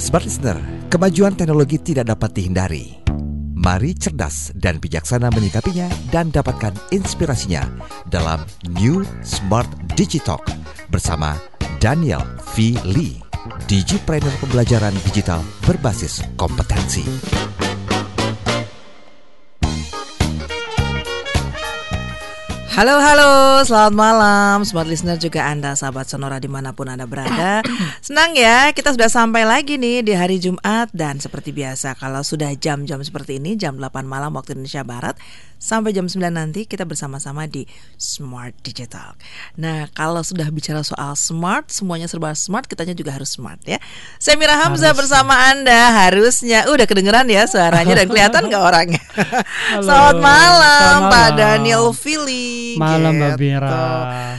Smart Listener, kemajuan teknologi tidak dapat dihindari. Mari cerdas dan bijaksana menyikapinya dan dapatkan inspirasinya dalam New Smart Digitalk bersama Daniel V. Lee, Digipreneur Pembelajaran Digital Berbasis Kompetensi. Halo halo, selamat malam. Smart Listener juga Anda sahabat Sonora di mana pun Anda berada. Senang ya, kita sudah sampai lagi nih di hari Jumat. Dan seperti biasa kalau sudah jam-jam seperti ini Jam 8 malam waktu Indonesia Barat Sampai jam 9 nanti kita bersama-sama di Smart Digital. Nah kalau sudah bicara soal smart, semuanya serba smart Kitanya juga harus smart ya. Saya Mira Hamzah bersama Anda Harusnya, uh, udah kedengeran ya suaranya dan kelihatan nggak orangnya? Halo. Selamat malam, Selamat Pak malam. Daniel Philly Malam Mbak gitu. Bira.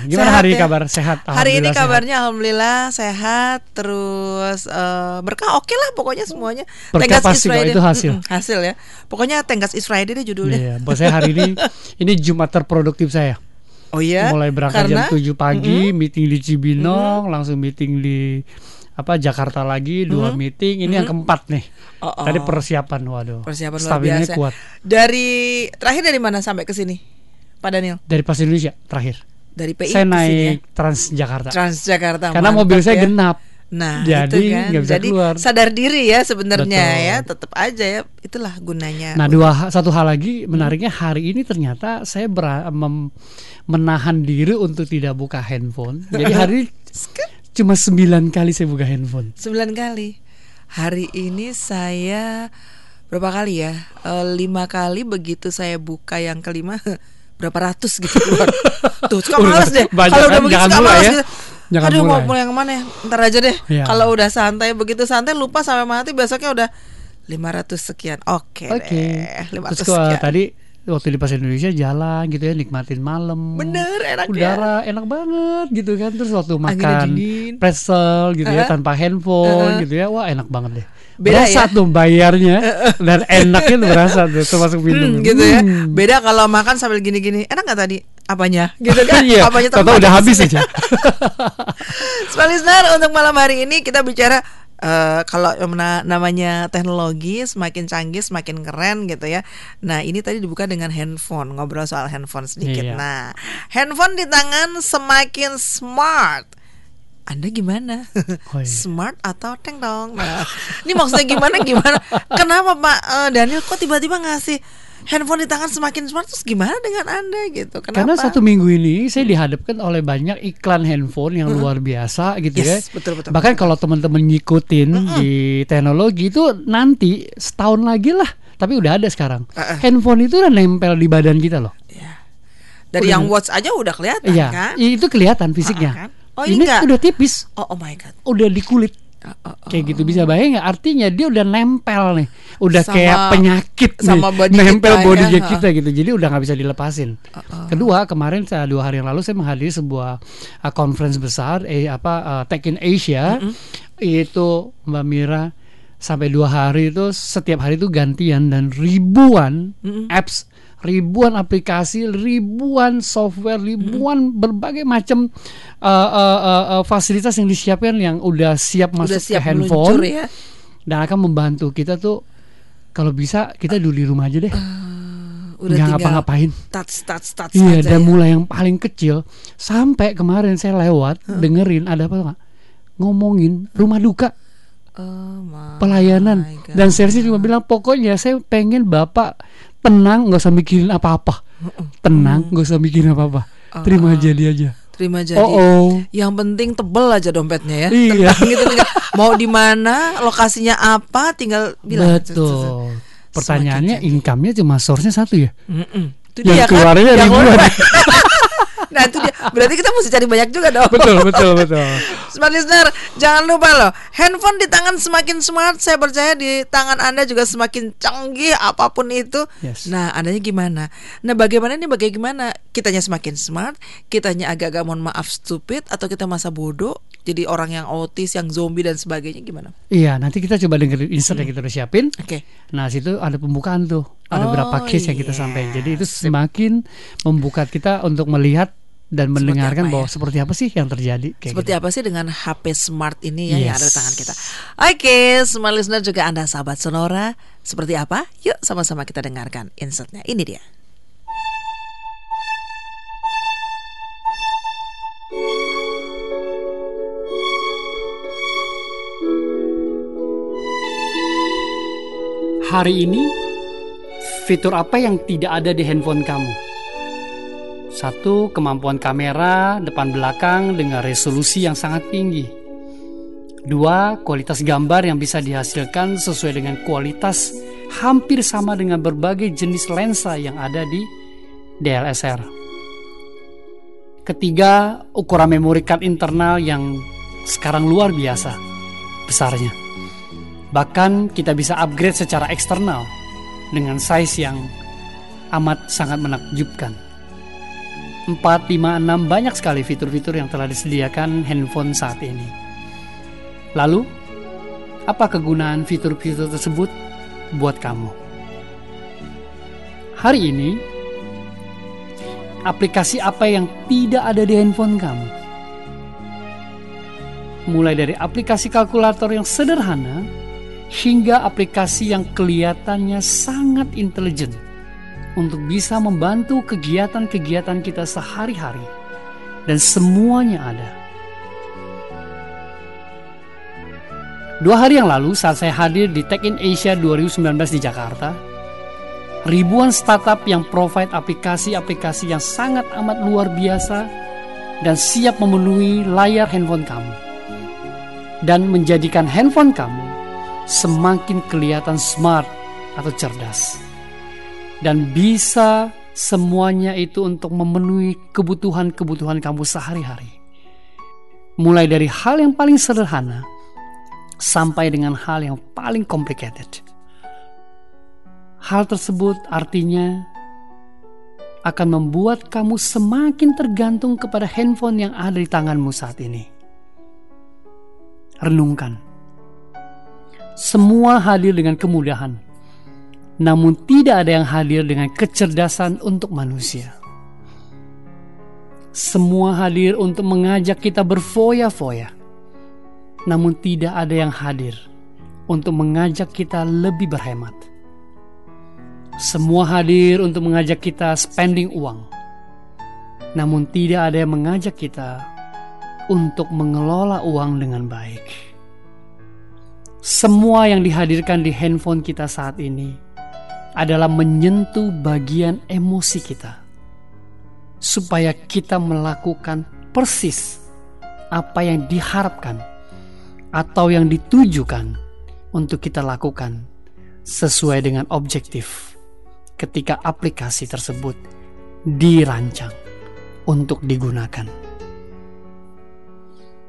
Gimana Sehat hari ini ya? kabar? Sehat. Hari ini kabarnya alhamdulillah sehat terus eh, berkah oke lah pokoknya semuanya. Berkah pasti kok, itu hasil. Mm-mm, hasil ya. Pokoknya Tenggas is Friday deh sehat. judulnya. Iya, buat saya hari ini ini Jumat terproduktif saya. Oh iya. Mulai berangkat Karena jam 7 pagi, meeting di Cibinong, langsung meeting di apa Jakarta lagi, dua meeting. Ini yang keempat nih. Oh, oh. Tadi persiapan, waduh. persiapan luar biasa. kuat. Dari terakhir dari mana sampai ke sini? Pak Daniel? Dari pas Indonesia terakhir. Dari PI saya sini ya? naik Transjakarta. Transjakarta. Karena mantap mobil saya ya. genap. Nah, Jadi itu kan. nggak bisa Jadi keluar. sadar diri ya sebenarnya ya, tetap aja ya. Itulah gunanya. Nah, dua satu hal lagi menariknya hari ini ternyata saya mem- menahan diri untuk tidak buka handphone. Jadi hari cuma sembilan kali saya buka handphone. Sembilan kali. Hari ini saya berapa kali ya? Eh, lima kali begitu saya buka yang kelima berapa ratus gitu keluar. Tuh, suka males deh. Kalau kan? udah begitu suka mulai males ya. gitu. Jangan Aduh mau mulai. mulai yang mana ya? Ntar aja deh. Iya. Kalau udah santai begitu santai lupa sampai mati besoknya udah 500 sekian. Oke Oke. deh. 500 Terus sekian. tadi waktu di pas Indonesia jalan gitu ya nikmatin malam. Bener, enak ya. Udara enak banget gitu kan. Terus waktu makan pretzel gitu ya Uh-uh. tanpa handphone Uh-uh. gitu ya. Wah, enak banget deh. Beda berasa ya? tuh bayarnya dan enaknya tuh berasa tuh termasuk minum. Hmm, gitu ya. Hmm. Beda kalau makan sambil gini-gini. Enak gak tadi? Apanya? Gitu kan? Iya, Apanya termakan udah habis aja. Listener, untuk malam hari ini kita bicara eh, kalau namanya teknologi semakin canggih, semakin keren gitu ya. Nah, ini tadi dibuka dengan handphone, ngobrol soal handphone sedikit. Iya. Nah, handphone di tangan semakin smart. Anda gimana? Oh, iya. Smart atau teng dong? Nah, ini maksudnya gimana gimana? Kenapa Pak eh, Daniel kok tiba-tiba ngasih handphone di tangan semakin smart terus gimana dengan Anda gitu? Kenapa? Karena satu minggu ini saya dihadapkan oleh banyak iklan handphone yang luar biasa gitu Yes, ya. betul, betul, Bahkan kalau teman-teman ngikutin di teknologi itu nanti setahun lagi lah, tapi udah ada sekarang. Uh-uh. Handphone itu udah nempel di badan kita loh. Ya. Dari Udah. yang watch aja udah kelihatan Iya, kan? itu kelihatan fisiknya. Ah, kan? Oh, ini ini enggak? udah tipis, Oh, oh my god. udah di kulit. Kayak gitu bisa bayang nggak? Artinya dia udah nempel nih, udah Sama- kayak penyakit sama nih, body nempel kita, body ya. kita gitu. Jadi udah nggak bisa dilepasin. Uh-uh. Kedua kemarin saya dua hari yang lalu saya menghadiri sebuah uh, conference besar, eh apa uh, Tech in Asia itu Mbak Mira sampai dua hari itu setiap hari itu gantian dan ribuan apps ribuan aplikasi, ribuan software, ribuan berbagai macam uh, uh, uh, uh, fasilitas yang disiapkan yang udah siap masuk Udah siap ke handphone meluncur ya. dan akan membantu kita tuh kalau bisa kita dulu di rumah aja deh, Uh, Udah nggak ngapa-ngapain. touch touch touch Iya, aja dan ya. mulai yang paling kecil sampai kemarin saya lewat dengerin ada apa nggak? Ngomongin rumah duka Oh pelayanan God. dan sersi cuma bilang pokoknya saya pengen bapak tenang nggak usah mikirin apa-apa tenang nggak usah mikirin apa-apa terima aja dia aja terima jadi. oh oh Yang penting tebel aja dompetnya ya. Iya. Tenang gitu. Mau di mana, lokasinya apa, tinggal bilang. betul pertanyaannya income-nya cuma source-nya satu ya Mm-mm. Itu Yang dia kan. keluarnya Yang ribuan. nah itu dia. Berarti kita mesti cari banyak juga dong. betul betul betul Smart listener, jangan lupa loh, handphone di tangan semakin smart, saya percaya di tangan Anda juga semakin canggih apa pun itu. Yes. Nah, adanya gimana? Nah, bagaimana ini bagaimana? Kitanya semakin smart, kitanya agak-agak mohon maaf stupid atau kita masa bodoh, jadi orang yang autis, yang zombie dan sebagainya gimana? iya nanti kita coba dengerin insert yang kita udah siapin Oke. Nah situ ada pembukaan tuh, ada Oh, beberapa case yang kita iya. sampaikan. Jadi itu semakin membuka kita untuk melihat dan Seperti mendengarkan bahwa ya? seperti apa sih yang terjadi kayak Seperti gitu. apa sih dengan HP smart ini ya yang ada di Yes. tangan kita? Oke, semua listener juga Anda sahabat Sonora, seperti apa? Yuk sama-sama kita dengarkan insertnya. Ini dia. Hari ini fitur apa yang tidak ada di handphone kamu? Satu, kemampuan kamera depan belakang dengan resolusi yang sangat tinggi. Dua, kualitas gambar yang bisa dihasilkan sesuai dengan kualitas hampir sama dengan berbagai jenis lensa yang ada di DLSR. Ketiga, ukuran memori card internal yang sekarang luar biasa besarnya. Bahkan kita bisa upgrade secara eksternal dengan size yang amat sangat menakjubkan. 4, 5, 6 banyak sekali fitur-fitur yang telah disediakan handphone saat ini. Lalu, apa kegunaan fitur-fitur tersebut buat kamu? Hari ini, aplikasi apa yang tidak ada di handphone kamu? Mulai dari aplikasi kalkulator yang sederhana hingga aplikasi yang kelihatannya sangat intelijen untuk bisa membantu kegiatan-kegiatan kita sehari-hari. Dan semuanya ada. Dua hari yang lalu saat saya hadir di Tech in Asia 2019 di Jakarta, ribuan startup yang provide aplikasi-aplikasi yang sangat amat luar biasa dan siap memenuhi layar handphone kamu. Dan menjadikan handphone kamu semakin kelihatan smart atau cerdas dan bisa semuanya itu untuk memenuhi kebutuhan-kebutuhan kamu sehari-hari. Mulai dari hal yang paling sederhana sampai dengan hal yang paling complicated. Hal tersebut artinya akan membuat kamu semakin tergantung kepada handphone yang ada di tanganmu saat ini. Renungkan. Semua hadir dengan kemudahan, namun tidak ada yang hadir dengan kecerdasan untuk manusia. Semua hadir untuk mengajak kita berfoya-foya, namun tidak ada yang hadir untuk mengajak kita lebih berhemat. Semua hadir untuk mengajak kita spending uang, namun tidak ada yang mengajak kita untuk mengelola uang dengan baik. Semua yang dihadirkan di handphone kita saat ini adalah menyentuh bagian emosi kita, supaya kita melakukan persis apa yang diharapkan atau yang ditujukan untuk kita lakukan sesuai dengan objektif ketika aplikasi tersebut dirancang untuk digunakan.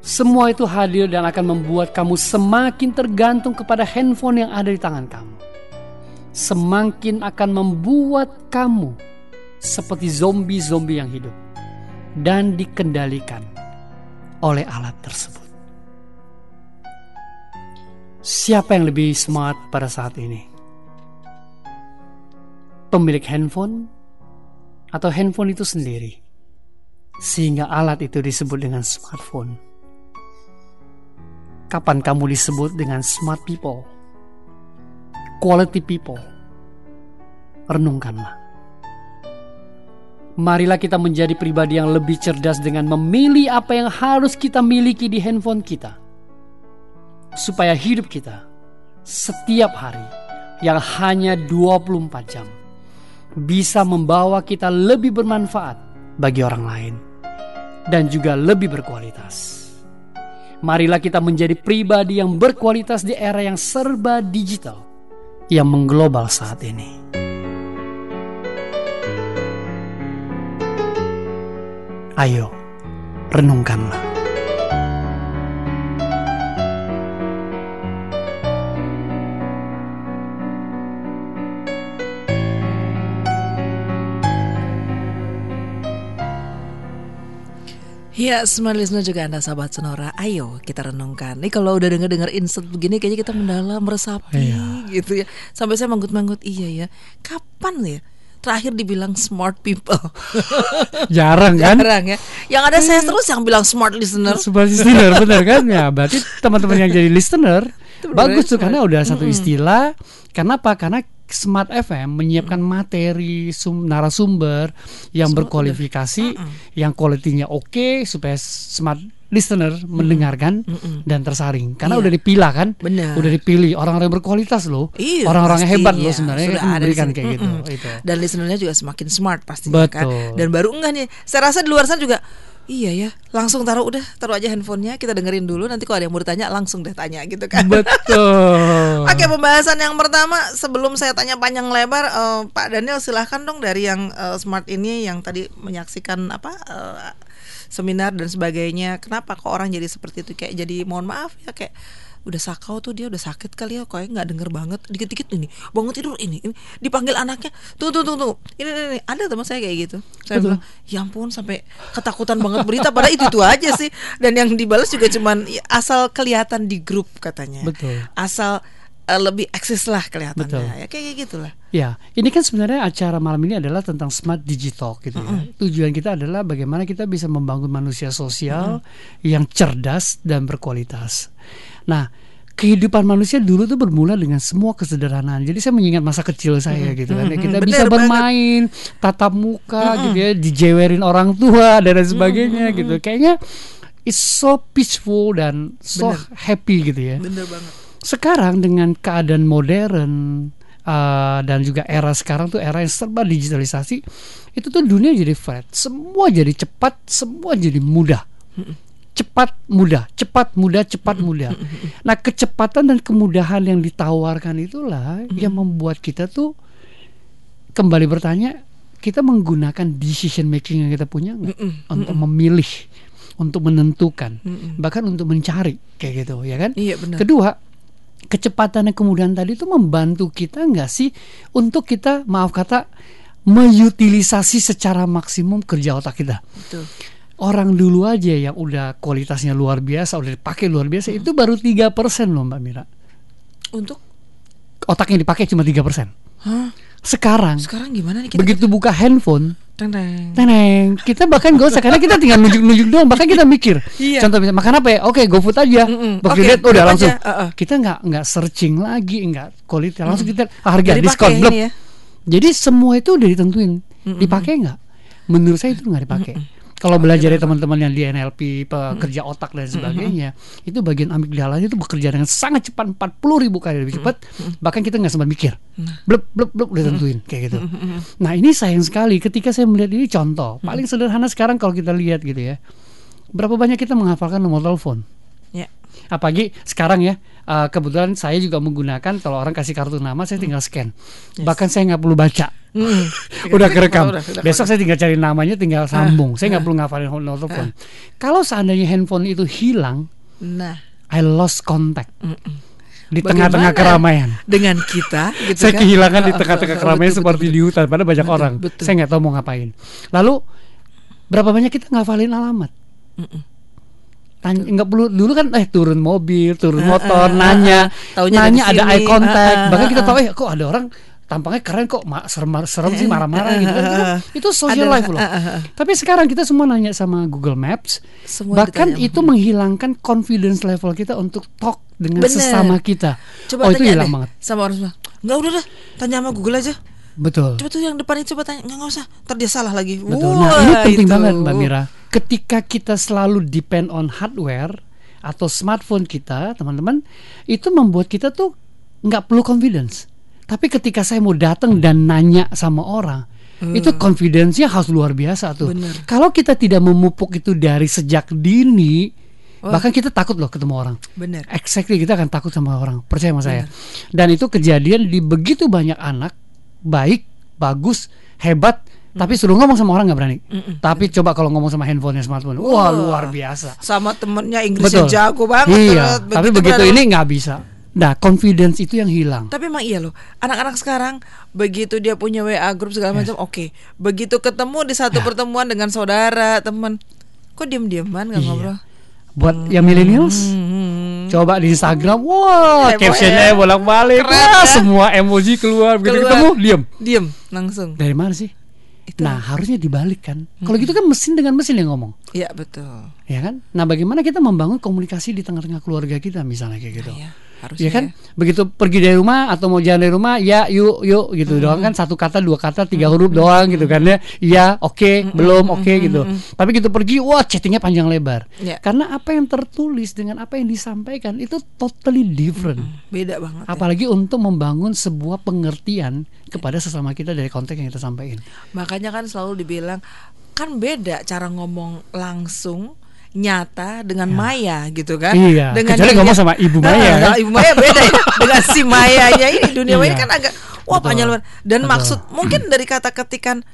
Semua itu hadir dan akan membuat kamu semakin tergantung kepada handphone yang ada di tangan kamu. Semakin akan membuat kamu seperti zombie-zombie yang hidup dan dikendalikan oleh alat tersebut. Siapa yang lebih smart pada saat ini? Pemilik handphone atau handphone itu sendiri? Sehingga alat itu disebut dengan smartphone kapan kamu disebut dengan smart people, quality people. Renungkanlah. Marilah kita menjadi pribadi yang lebih cerdas dengan memilih apa yang harus kita miliki di handphone kita. Supaya hidup kita setiap hari yang hanya 24 jam bisa membawa kita lebih bermanfaat bagi orang lain dan juga lebih berkualitas. Marilah kita menjadi pribadi yang berkualitas di era yang serba digital yang mengglobal saat ini. Ayo, renungkanlah. Ya, semua listener juga Anda sahabat Sonora. Ayo kita renungkan. Nih kalau udah denger-denger insert begini kayaknya kita mendalam meresapi Iya. Gitu ya. Sampai saya manggut-manggut iya ya. Kapan ya terakhir dibilang smart people? Jarang kan? Jarang ya. Yang ada saya terus yang bilang smart listener. Sebuah listener benar kan ya berarti teman-teman yang jadi listener bagus tuh karena udah satu istilah kenapa karena Smart FM menyiapkan materi sum, narasumber yang berkualifikasi yang kualitinya oke supaya smart listener mendengarkan dan tersaring karena Iya. udah dipilah kan Benar. udah dipilih orang-orang yang berkualitas loh Iya, orang-orang yang hebat pastinya. loh sebenarnya Sudah kan ada di memberikan sini. kayak gitu itu Dan listenernya juga semakin smart pastinya kan. Dan baru enggak nih. Saya rasa di luar sana juga Iya ya, langsung taruh udah taruh aja handphonenya kita dengerin dulu nanti kalau ada yang mau ditanya langsung deh tanya gitu kan. betul Oke pembahasan yang pertama sebelum saya tanya panjang lebar eh, Pak Daniel silahkan dong dari yang eh, smart ini yang tadi menyaksikan apa eh, seminar dan sebagainya. Kenapa kok orang jadi seperti itu? Kayak jadi mohon maaf ya kayak udah sakau tuh dia udah sakit kali ya kayak nggak denger banget. Dikit-dikit ini bangun tidur ini, ini dipanggil anaknya. Tuh tuh tuh tuh ini, ini, ini. ada teman saya kayak gitu. Saya Betul. bilang ya ampun sampai ketakutan banget berita. Padahal itu itu aja sih. Dan yang dibalas juga cuman ya, asal kelihatan di grup katanya. Betul. asal eh, lebih eksis lah kelihatannya Betul. ya kayak gitulah Ya, ini kan sebenarnya acara malam ini adalah tentang smart digital gitu ya. Tujuan kita adalah bagaimana kita bisa membangun manusia sosial yang cerdas dan berkualitas. Nah, kehidupan manusia dulu tuh bermula dengan semua kesederhanaan. Jadi saya mengingat masa kecil saya gitu kan. ya. Kita Bener bisa banget. bermain, tatap muka gitu ya, dijewerin orang tua dan lain sebagainya gitu. Kayaknya it's so peaceful dan so happy gitu ya. bener banget Sekarang dengan keadaan modern uh, dan juga era sekarang tuh era yang serba digitalisasi, itu tuh dunia jadi flat, semua jadi cepat, semua jadi mudah. Cepat mudah, cepat mudah, cepat mudah. Nah, kecepatan dan kemudahan yang ditawarkan itulah yang membuat kita tuh kembali bertanya, kita menggunakan decision making yang kita punya nggak? Untuk memilih, untuk menentukan, bahkan untuk mencari kayak gitu, ya kan? iya benar. Kedua, kecepatan dan kemudahan tadi itu membantu kita nggak sih untuk kita maaf kata mengutilisasi secara maksimum kerja otak kita. betul Orang dulu aja yang udah kualitasnya luar biasa, udah dipakai luar biasa itu baru 3% loh Mbak Mira. untuk Otak yang dipakai cuma 3%. Hah? Sekarang sekarang gimana nih kita begitu buka handphone Teng, teng. Teneng, kita bahkan gak usah karena kita tinggal nunjuk-nunjuk doang, bahkan kita mikir. Iya. Contoh misalnya makan apa ya? Oke, GoFood aja. Begitu Oke, lihat udah langsung. aja. Uh-uh. Kita nggak nggak searching lagi, nggak quality, langsung kita ah, harga Jadi diskon ya. Jadi semua itu udah ditentuin. Dipakai nggak? Menurut saya itu nggak dipakai. Kalau belajar dari teman-teman yang di NLP, pekerja otak dan sebagainya, itu bagian amigdalanya itu bekerja dengan sangat cepat 40 ribu kali lebih cepat. Bahkan kita nggak sempat mikir, blep blep blep udah tentuin kayak gitu. Nah ini sayang sekali ketika saya melihat ini contoh paling sederhana sekarang kalau kita lihat gitu ya, berapa banyak kita menghafalkan nomor telepon? ya apalagi sekarang ya uh, kebetulan saya juga menggunakan kalau orang kasih kartu nama saya tinggal scan. Bahkan saya nggak perlu baca. Mm. udah kerekam. Udah, udah besok saya tinggal cari namanya tinggal sambung. Saya nggak perlu ngafalin nomor telepon. Kalau seandainya handphone itu hilang nah. I lost contact. Di Bagaimana tengah-tengah keramaian. dengan kita gitu saya kan? kehilangan di Uh, uh, tengah-tengah keramaian betul, seperti betul, di hutan pada banyak orang. betul. saya nggak tahu mau ngapain. Lalu berapa banyak kita ngafalin alamat Tanya, nggak perlu dulu kan eh turun mobil turun motor ah, nanya. ah. Taunya nanya ada eye contact. Ah, ah, bahkan kita ah, tahu eh kok ada orang tampangnya keren kok ma- serem, serem sih marah-marah gitu kan. Itu itu social life loh. ah, ah, ah. tapi sekarang kita semua nanya sama Google Maps. Semua bahkan ditanya. itu menghilangkan confidence level kita untuk talk dengan Bener. sesama kita. Coba oh itu hilang deh banget. sama orang semua. Nggak udah dah tanya sama Google aja. Betul. Coba tuh yang depan itu coba tanya. Nggak nggak usah. Ntar dia salah lagi. Betul. Wah, Nah, ini penting itu. banget Mbak Mira. Ketika kita selalu depend on hardware atau smartphone kita, teman-teman, itu membuat kita tuh nggak perlu confidence. Tapi ketika saya mau datang dan nanya sama orang, itu confidence-nya harus luar biasa tuh. Bener. Kalau kita tidak memupuk itu dari sejak dini, bahkan kita takut loh ketemu orang. bener Exactly kita akan takut sama orang, percaya sama saya. Dan itu kejadian di begitu banyak anak baik, bagus, hebat, tapi suruh ngomong sama orang nggak berani. Tapi coba kalau ngomong sama handphonenya smartphone, wah Wah. luar biasa. sama temennya Inggrisnya Betul. jago banget Iya, terus tapi begitu ini nggak bisa. Nah, confidence itu yang hilang. Tapi emang iya loh, anak-anak sekarang begitu dia punya WA grup segala macam, oke. Begitu ketemu di satu pertemuan dengan saudara, teman, kok diem-dieman nggak Iya. ngobrol? Buat yang millennials, Hmm, Coba di Instagram, wah Heboh captionnya ya. bolak-balik, wah ya. semua emoji keluar, begitu Keluar. ketemu diam. Diem langsung. Dari mana sih? Itu. Nah harusnya dibalik kan. Kalau gitu kan mesin dengan mesin yang ngomong, Iya betul. Ya kan? Nah bagaimana kita membangun komunikasi di tengah-tengah keluarga kita misalnya kayak gitu? Iya, harusnya Ya kan, begitu pergi dari rumah atau mau jalan dari rumah, ya yuk yuk gitu doang kan satu kata dua kata tiga huruf doang gitu kan ya, ya oke belum oke gitu. Tapi gitu pergi, wah chattingnya panjang lebar. Ya. Karena apa yang tertulis dengan apa yang disampaikan itu totally different. Beda banget. ya. Apalagi untuk membangun sebuah pengertian kepada sesama kita dari konteks yang kita sampaikan. Makanya kan selalu dibilang kan beda cara ngomong langsung nyata dengan Maya gitu kan. Iya, Dengan kecuali ngomong sama Ibu Maya, Nah, kan? Ibu Maya beda ya dengan si Mayanya ini dunia Maya Iya. kan agak wah Betul. panjang. Dan Betul. maksud mungkin dari kata ketikan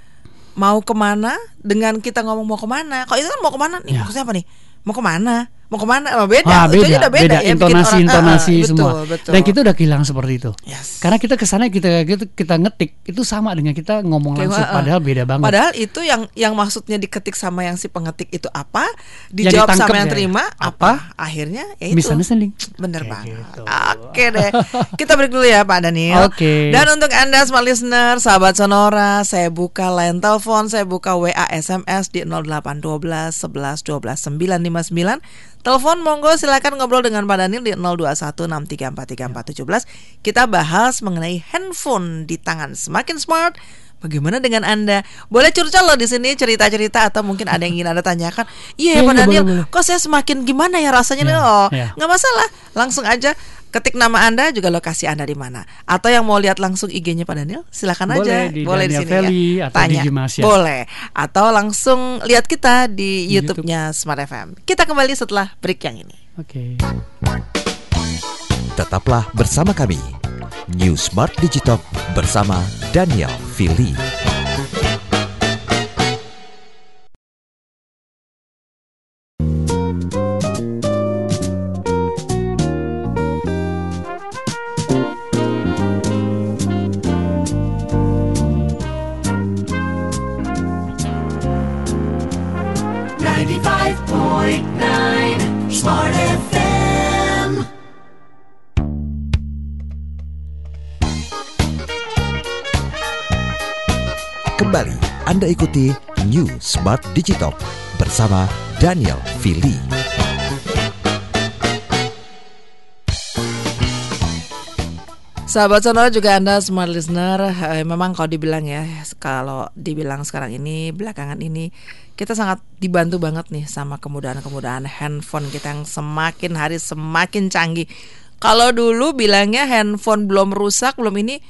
mau ke mana dengan kita ngomong mau ke mana. Kalau itu kan mau ke mana nih Iya. maksudnya apa nih? Mau ke mana? Mau ke mana? Oh, beda. Wah, Ujungnya beda, udah beda, ya, bikin intonasi, orang- intonasi Ah, ah, semua. Betul, betul. Dan kita udah kehilangan seperti itu. Yes. Karena kita ke sana kita kita, kita ngetik itu sama dengan kita ngomong Kayak, langsung, ah, ah. padahal beda banget. Padahal itu yang yang maksudnya diketik sama yang si pengetik itu apa, dijawab sama yang ya, terima apa? apa, akhirnya ya itu. Misunderstanding. Bener Kayak banget. gitu. Oke deh. Kita break dulu ya Pak Daniel. Oke. Dan untuk Anda smart listener, sahabat Sonora, saya buka line telepon, saya buka WA SMS di 0812 11 12 959. Telepon monggo silakan ngobrol dengan Pak Daniel di 0216343417. Kita bahas mengenai handphone di tangan semakin smart. Bagaimana dengan Anda? Boleh curcol loh di sini cerita-cerita atau mungkin ada yang ingin Anda tanyakan. Iya Iya, ya Pak iya, Daniel, boleh, boleh. kok saya semakin gimana ya rasanya nih? Ya, Oh, nggak masalah. Langsung aja ketik nama Anda juga lokasi Anda di mana. Atau yang mau lihat langsung IG-nya Pak Daniel, silakan Boleh aja. di Boleh di Daniel sini Valley ya. atau di Gimasya. Boleh. Atau langsung lihat kita di Di YouTube-nya Smart FM. Kita kembali setelah break yang ini. Oke. Tetaplah bersama kami. New Smart Digital bersama Daniel Fili. Kembali Anda ikuti New Smart Digital bersama Daniel Fili. Sahabat Sonora juga Anda smart listener eh, Memang kalau dibilang ya Kalau dibilang sekarang ini Belakangan ini Kita sangat dibantu banget nih Sama kemudahan-kemudahan handphone kita Yang semakin hari semakin canggih Kalau dulu bilangnya handphone belum rusak Belum ini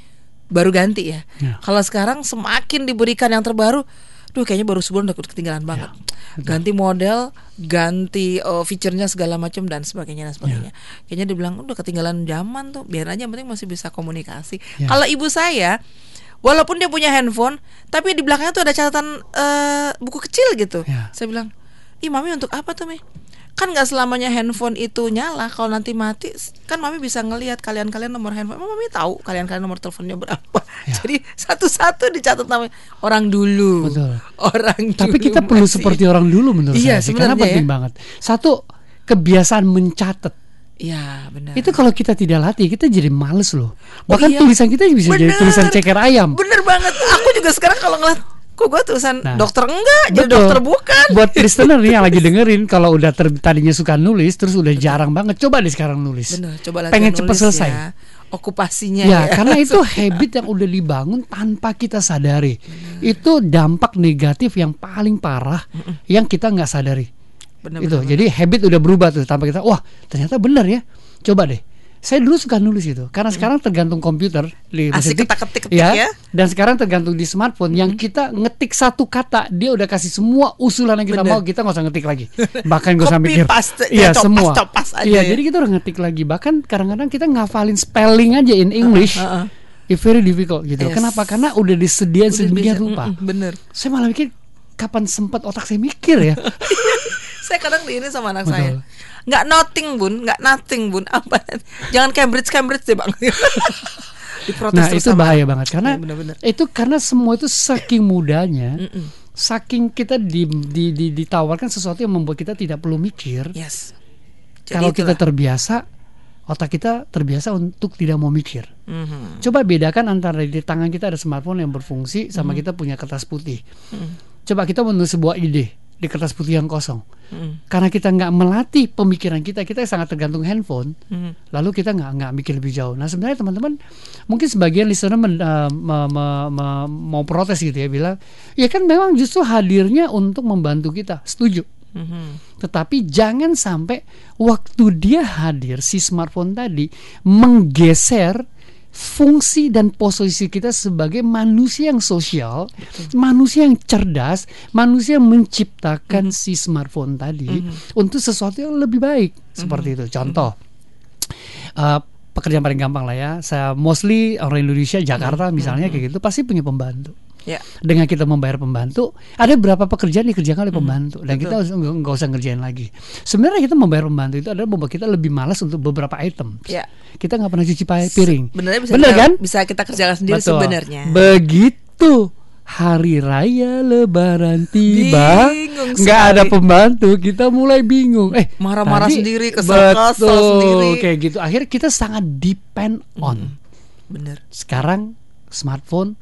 Baru ganti ya, Ya. Kalau sekarang semakin diberikan yang terbaru Duh kayaknya baru sebulan udah ketinggalan banget Ganti model Ganti oh, fiturnya segala macam Dan sebagainya dan sebagainya Kayaknya dibilang udah ketinggalan zaman tuh Biar aja yang penting masih bisa komunikasi Ya. Kalau ibu saya Walaupun dia punya handphone Tapi di belakangnya tuh ada catatan eh, Buku kecil gitu Ya. Saya bilang Ih mami untuk apa tuh Mi? Kan nggak selamanya handphone itu nyala Kalau nanti mati Kan mami bisa ngelihat Kalian-kalian nomor handphone Mami tahu Kalian-kalian nomor teleponnya berapa Ya. Jadi satu-satu dicatat namanya Orang dulu Betul. Orang Tapi dulu kita perlu masih- seperti orang dulu menurut Iya, saya sih, karena penting ya. banget. Satu kebiasaan mencatat. Iya benar Itu kalau kita tidak latih, kita jadi males loh. Bahkan iya. tulisan kita bisa jadi Bener. tulisan ceker ayam. Bener banget Aku juga sekarang kalau ngeliat Kok gue tulisan Nah, dokter enggak Jadi Betul. dokter bukan Buat listener nih yang lagi dengerin, kalau udah ter- tadinya suka nulis, terus udah jarang banget, coba deh sekarang nulis. Bener coba Pengen cepet selesai. ya. Okupasinya Ya, karena itu habit yang udah dibangun tanpa kita sadari. Itu dampak negatif yang paling parah yang kita nggak sadari. Bener, itu. bener, Jadi habit udah berubah tuh tanpa kita. Wah, ternyata benar ya. Coba deh. Saya dulu suka nulis itu karena sekarang tergantung komputer di Asik mesin ketik, ketak-ketik-ketik ya. Dan sekarang tergantung di smartphone yang kita ngetik satu kata dia udah kasih semua usulan yang kita Bener. mau kita nggak usah ngetik lagi. Bahkan gue usah mikir. paste, Iya ya, copas, semua. copas aja Iya ya. jadi kita udah ngetik lagi. Bahkan kadang-kadang kita ngafalin spelling aja in English. uh, uh. It's very difficult gitu. Yes. Kenapa? Karena udah disediain sedemikian rupa. mm-mm, Bener Saya malah mikir kapan sempat otak saya mikir ya. Saya kadang di ini sama anak Betul. saya Nggak nothing bun Nggak nothing bun Apa Jangan Cambridge Cambridge deh bang Diprotes nah itu sama- bahaya banget karena Iya, bener-bener. itu karena semua itu saking mudahnya, Mm-mm. saking kita di, di- di- ditawarkan sesuatu yang membuat kita tidak perlu mikir. Yes Jadi Kalau kita itulah. terbiasa, otak kita terbiasa untuk tidak mau mikir. Mhm. Coba bedakan antara di tangan kita ada smartphone yang berfungsi sama kita punya kertas putih. Coba kita menulis sebuah ide di kertas putih yang kosong. Mhm. Karena kita nggak melatih pemikiran kita, kita sangat tergantung handphone. Mhm. Lalu kita nggak nggak mikir lebih jauh. Nah sebenarnya teman-teman mungkin sebagian listener men- eh, me- me- me- mau protes gitu ya bilang, ya kan memang justru hadirnya untuk membantu kita. Setuju. Mhm. Tetapi jangan sampai waktu dia hadir si smartphone tadi menggeser fungsi dan posisi kita sebagai manusia yang sosial, manusia yang cerdas, manusia yang menciptakan si smartphone tadi untuk sesuatu yang lebih baik. Seperti itu. Contoh eh, pekerjaan paling gampang lah ya. Saya mostly orang Indonesia Jakarta misalnya kayak gitu pasti punya pembantu Ya. dengan kita membayar pembantu ada berapa pekerjaan dikerjakan oleh pembantu dan kita betul. harus- nggak usah ngerjain lagi sebenarnya kita membayar pembantu itu adalah membuat kita lebih malas untuk beberapa item Ya. kita nggak pernah cuci piring bisa bener kita, kan bisa kita kerjakan sendiri Betul. sebenarnya. begitu hari raya lebaran tiba nggak ada pembantu kita mulai bingung eh Marah-marah sendiri, kesal-kesal betul, sendiri. kayak gitu akhirnya kita sangat depend on Bener. sekarang smartphone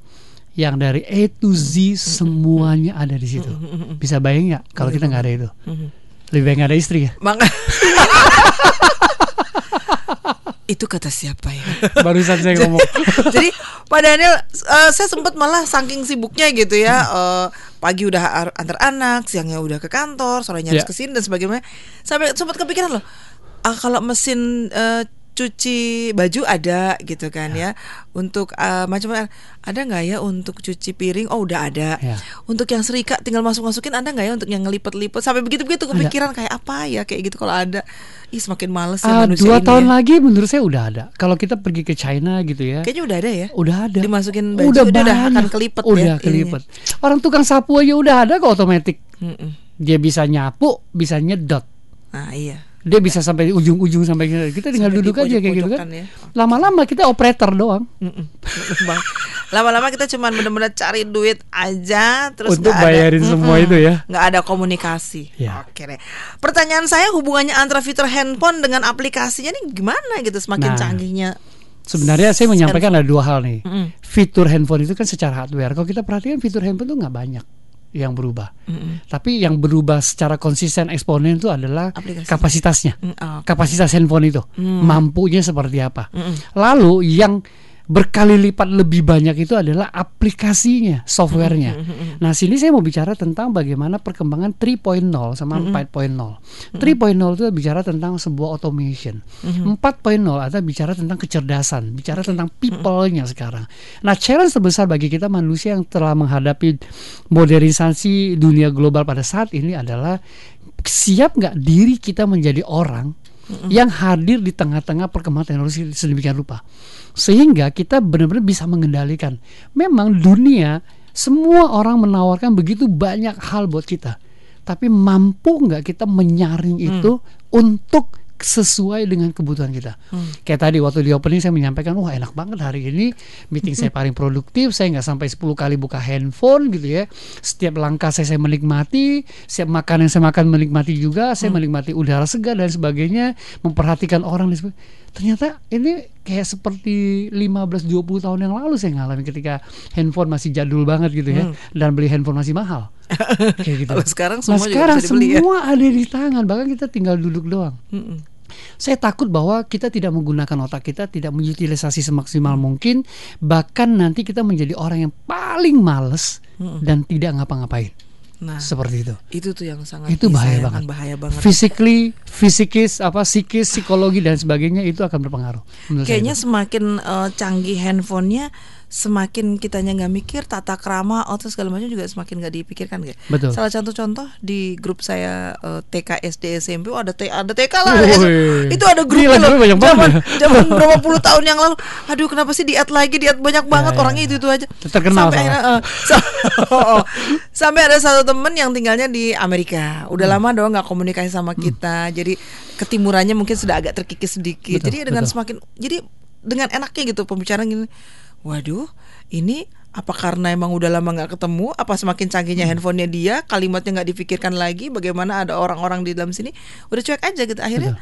yang dari A to Z semuanya ada di situ. Bisa bayang nggak kalau kita nggak ada itu? Lebih baik nggak ada istri ya? Maka itu kata siapa ya? Barusan saya ngomong. Jadi Pak Daniel, eh, saya sempat malah saking sibuknya gitu ya, eh, pagi udah ar- antar anak, siangnya udah ke kantor, sorenya harus Ya. ke sini dan sebagainya. Sampai sempat kepikiran loh, ah, kalau mesin eh, cuci baju ada gitu kan ya, untuk eh, macam ada nggak ya untuk cuci piring? Oh udah ada. Ya. Untuk yang serika tinggal masuk masukin ada nggak ya untuk yang ngelipet-lipet? Sampai begitu begitu kepikiran kayak apa ya kayak gitu kalau ada. Ih semakin males ya Ah, manusia dua ini tahun ya. lagi menurut saya udah ada. Kalau kita pergi ke China gitu ya, Kayaknya udah ada ya. udah ada. Dimasukin baju, dia udah akan banyak. kelipet ya Udah ininya. kelipet. Orang tukang sapu aja udah ada kok otomatis. Dia bisa nyapu, bisa nyedot. Nah iya. Dia bisa sampai ujung-ujung sampai kita tinggal Sampai duduk aja kayak gitu kan. ya. Lama-lama kita operator doang. Lama-lama kita cuman bener-bener cari duit aja terus Untuk nggak ada- bayarin semua itu ya. nggak ada komunikasi. Ya. Oke deh. Pertanyaan saya hubungannya antara fitur handphone dengan aplikasinya nih gimana gitu semakin Nah. canggihnya. Sebenarnya saya menyampaikan ada dua hal nih. Mm-mm. Fitur handphone itu kan secara hardware. Kalau kita perhatikan fitur handphone itu nggak banyak yang berubah. Mm-mm. Tapi yang berubah secara konsisten eksponen itu adalah Aplikasi. kapasitasnya. Mm, oh. Kapasitas handphone itu Hmm. mampunya seperti apa. Mm-mm. Lalu yang berkali lipat lebih banyak itu adalah aplikasinya, softwarenya. Hmm, Nah, sini saya mau bicara tentang bagaimana perkembangan 3.0 sama 4.0. 3.0 itu bicara tentang sebuah automation. 4.0 adalah bicara tentang kecerdasan, bicara tentang people-nya sekarang. Nah, challenge terbesar bagi kita manusia yang telah menghadapi modernisasi dunia global pada saat ini adalah siap nggak diri kita menjadi orang yang hadir di tengah-tengah perkembangan teknologi sedemikian rupa sehingga kita benar-benar bisa mengendalikan. Memang dunia semua orang menawarkan begitu banyak hal buat kita. Tapi mampu nggak kita menyaring itu untuk sesuai dengan kebutuhan kita. Kayak tadi waktu di opening saya menyampaikan, wah enak banget hari ini meeting saya paling produktif, saya nggak sampai 10 kali buka handphone gitu ya. Setiap langkah saya saya menikmati, setiap makan yang saya makan menikmati juga, saya menikmati udara segar dan sebagainya, memperhatikan orang dan sebagainya. Ternyata ini kayak seperti 15-20 tahun yang lalu saya ngalamin ketika handphone masih jadul banget gitu ya dan beli handphone masih mahal. Kayak gitu. Kalau sekarang Nah, semua juga sekarang bisa dibeli ya. semua ada di tangan, bahkan kita tinggal duduk doang. Mm-mm. Saya takut bahwa kita tidak menggunakan otak kita, tidak mengutilisasi semaksimal mungkin, bahkan nanti kita menjadi orang yang paling males dan tidak ngapa-ngapain. Nah, Seperti itu. itu tuh yang sangat Itu bahaya banget. bahaya banget. Physically, fisikis, apa psikis, psikologi dan sebagainya itu akan berpengaruh. Kayaknya semakin eh, canggih handphonenya, semakin kitanya nggak mikir tata krama atau segala macam juga semakin nggak dipikirkan kayak. Betul. Salah contoh-contoh di grup saya eh, TK SD SMP oh, ada T ada TK lah. Wih. Itu ada grup Gila, loh. banyak Zaman banget ya. zaman berapa puluh tahun yang lalu. Aduh, kenapa sih diet lagi? Diet banyak banget ya, orangnya ya. itu itu aja. Terkenal Sampai akhirnya, sa- oh, oh. sampai ada satu temen yang tinggalnya di Amerika. Udah Hmm. lama dong nggak komunikasi sama kita. Jadi ketimurannya mungkin sudah agak terkikis sedikit. Betul, jadi dengan betul. semakin jadi dengan enaknya gitu pembicaraan gini. Waduh, ini apa karena emang udah lama nggak ketemu? Apa semakin canggihnya Hmm. handphonenya dia? Kalimatnya nggak dipikirkan lagi. Bagaimana ada orang-orang di dalam sini? Udah cuek aja gitu. Akhirnya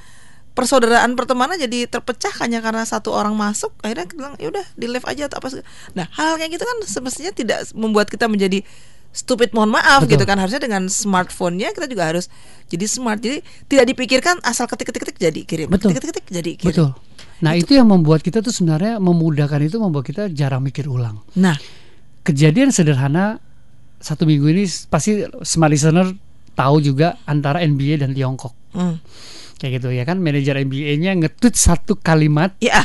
persaudaraan pertemanan jadi terpecah hanya karena satu orang masuk akhirnya kita bilang ya udah di live aja atau apa nah hal kayak gitu kan semestinya tidak membuat kita menjadi stupid mohon maaf Betul. gitu kan harusnya dengan smartphone-nya kita juga harus jadi smart jadi tidak dipikirkan asal ketik ketik ketik jadi kirim Betul. ketik ketik ketik jadi kirim Betul. Nah itu yang membuat kita tuh sebenarnya memudahkan itu membuat kita jarang mikir ulang. nah Kejadian sederhana satu minggu ini pasti smart listener tahu juga antara NBA dan Tiongkok. hmm. Kayak gitu ya kan manajer NBA-nya nge-tweet satu kalimat ya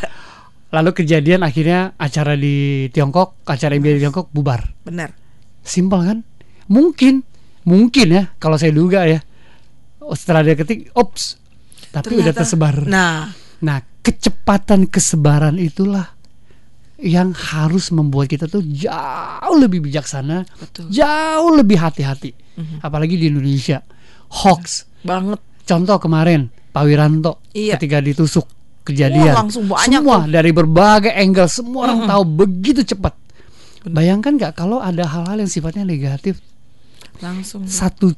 lalu kejadian akhirnya acara di Tiongkok, acara NBA di Tiongkok bubar. benar Simpel kan? Mungkin, mungkin ya kalau saya duga ya. Setelah dia ketik, ops, tapi udah Ternyata- tersebar. nah Nah, kecepatan kesebaran itulah yang harus membuat kita tuh jauh lebih bijaksana, Betul. jauh lebih hati-hati. Apalagi di Indonesia, hoax. banget Contoh kemarin Pak Wiranto Iya. ketika ditusuk kejadian, Wah, langsung banyak semua tuh. dari berbagai angle, semua orang tahu begitu cepat. Bayangkan nggak kalau ada hal-hal yang sifatnya negatif, langsung satu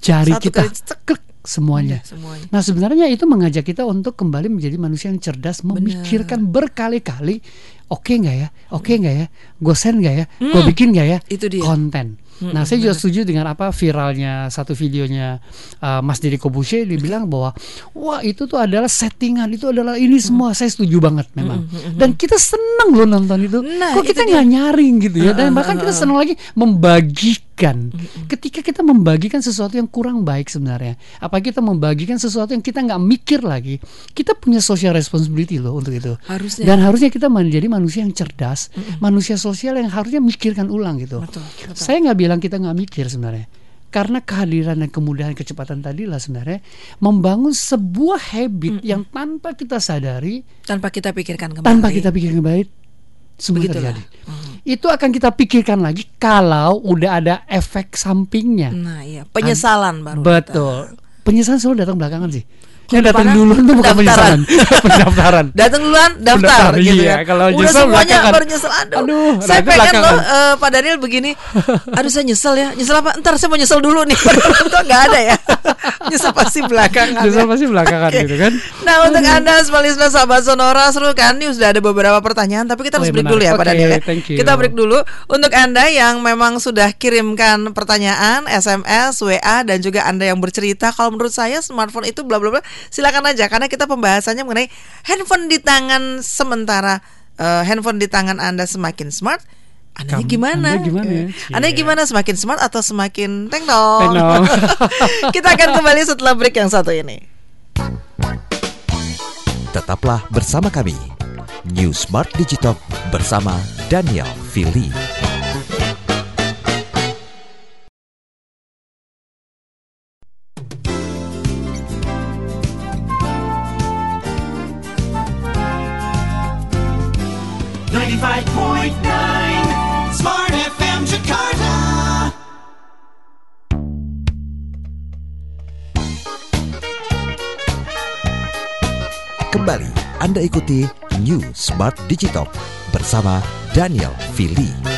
jari Satu kita klik semuanya. Udah semuanya Nah sebenarnya itu mengajak kita untuk kembali menjadi manusia yang cerdas, memikirkan berkali-kali, oke nggak ya, oke nggak ya, gue send nggak ya, gue bikin nggak ya, Hmm. Itu dia. konten. Nah saya juga setuju dengan apa viralnya satu videonya uh, Mas Deddy Kobusier, dia bilang bahwa wah itu tuh adalah settingan, itu adalah ini semua. Saya setuju banget memang. Dan kita senang loh nonton itu. Nah, Kok itu kita nggak nyaring gitu ya? Dan bahkan kita senang lagi membagikan. Ketika kita membagikan sesuatu yang kurang baik sebenarnya, apa kita membagikan sesuatu yang kita nggak mikir lagi, kita punya social responsibility loh untuk itu. Harusnya. Dan harusnya kita menjadi manusia yang cerdas, manusia sosial yang harusnya mikirkan ulang gitu. Betul, betul. Saya nggak bilang kita nggak mikir sebenarnya. Karena kehadiran dan kemudahan kecepatan tadi lah sebenarnya membangun sebuah habit yang tanpa kita sadari, tanpa kita pikirkan kembali tanpa kita pikirkan baik, semua Begitulah. terjadi. Itu akan kita pikirkan lagi kalau udah ada efek sampingnya. nah iya penyesalan baru Betul. Penyesalan selalu datang belakangan sih. Yang datang duluan tuh bukan pendaftaran. penyesalan, pendaftaran. datang duluan daftar gitu iya. kan. Kalau Udah nyesel semuanya belakangan. baru nyesel aduh. Aduh, saya nah itu pengen belakangan. loh eh, Pak Daniel begini. Aduh saya nyesel ya. Nyesel apa? Ntar saya mau nyesel dulu nih. Kok nggak ada ya? nyesel pasti belakangan. Nyesel ya. pasti belakangan Oke. gitu kan. Nah untuk anda sebagai sahabat Sonora seru kan Ini sudah ada beberapa pertanyaan Tapi kita Oh, harus iya, break dulu ya Pak Daniel ya. Kita break dulu Untuk anda yang memang sudah kirimkan pertanyaan SMS, WA Dan juga anda yang bercerita Kalau menurut saya smartphone itu bla bla bla Silakan aja Karena kita pembahasannya mengenai Handphone di tangan sementara eh, Handphone di tangan anda semakin smart anda gimana? Anda gimana ya? Anda Cie. gimana semakin smart atau semakin tengdong? Kita akan kembali setelah break yang satu ini. Tetaplah bersama kami. New Smart Digitalk bersama Daniel Fili. Kembali Anda ikuti New Smart Digitalk bersama Daniel Fili.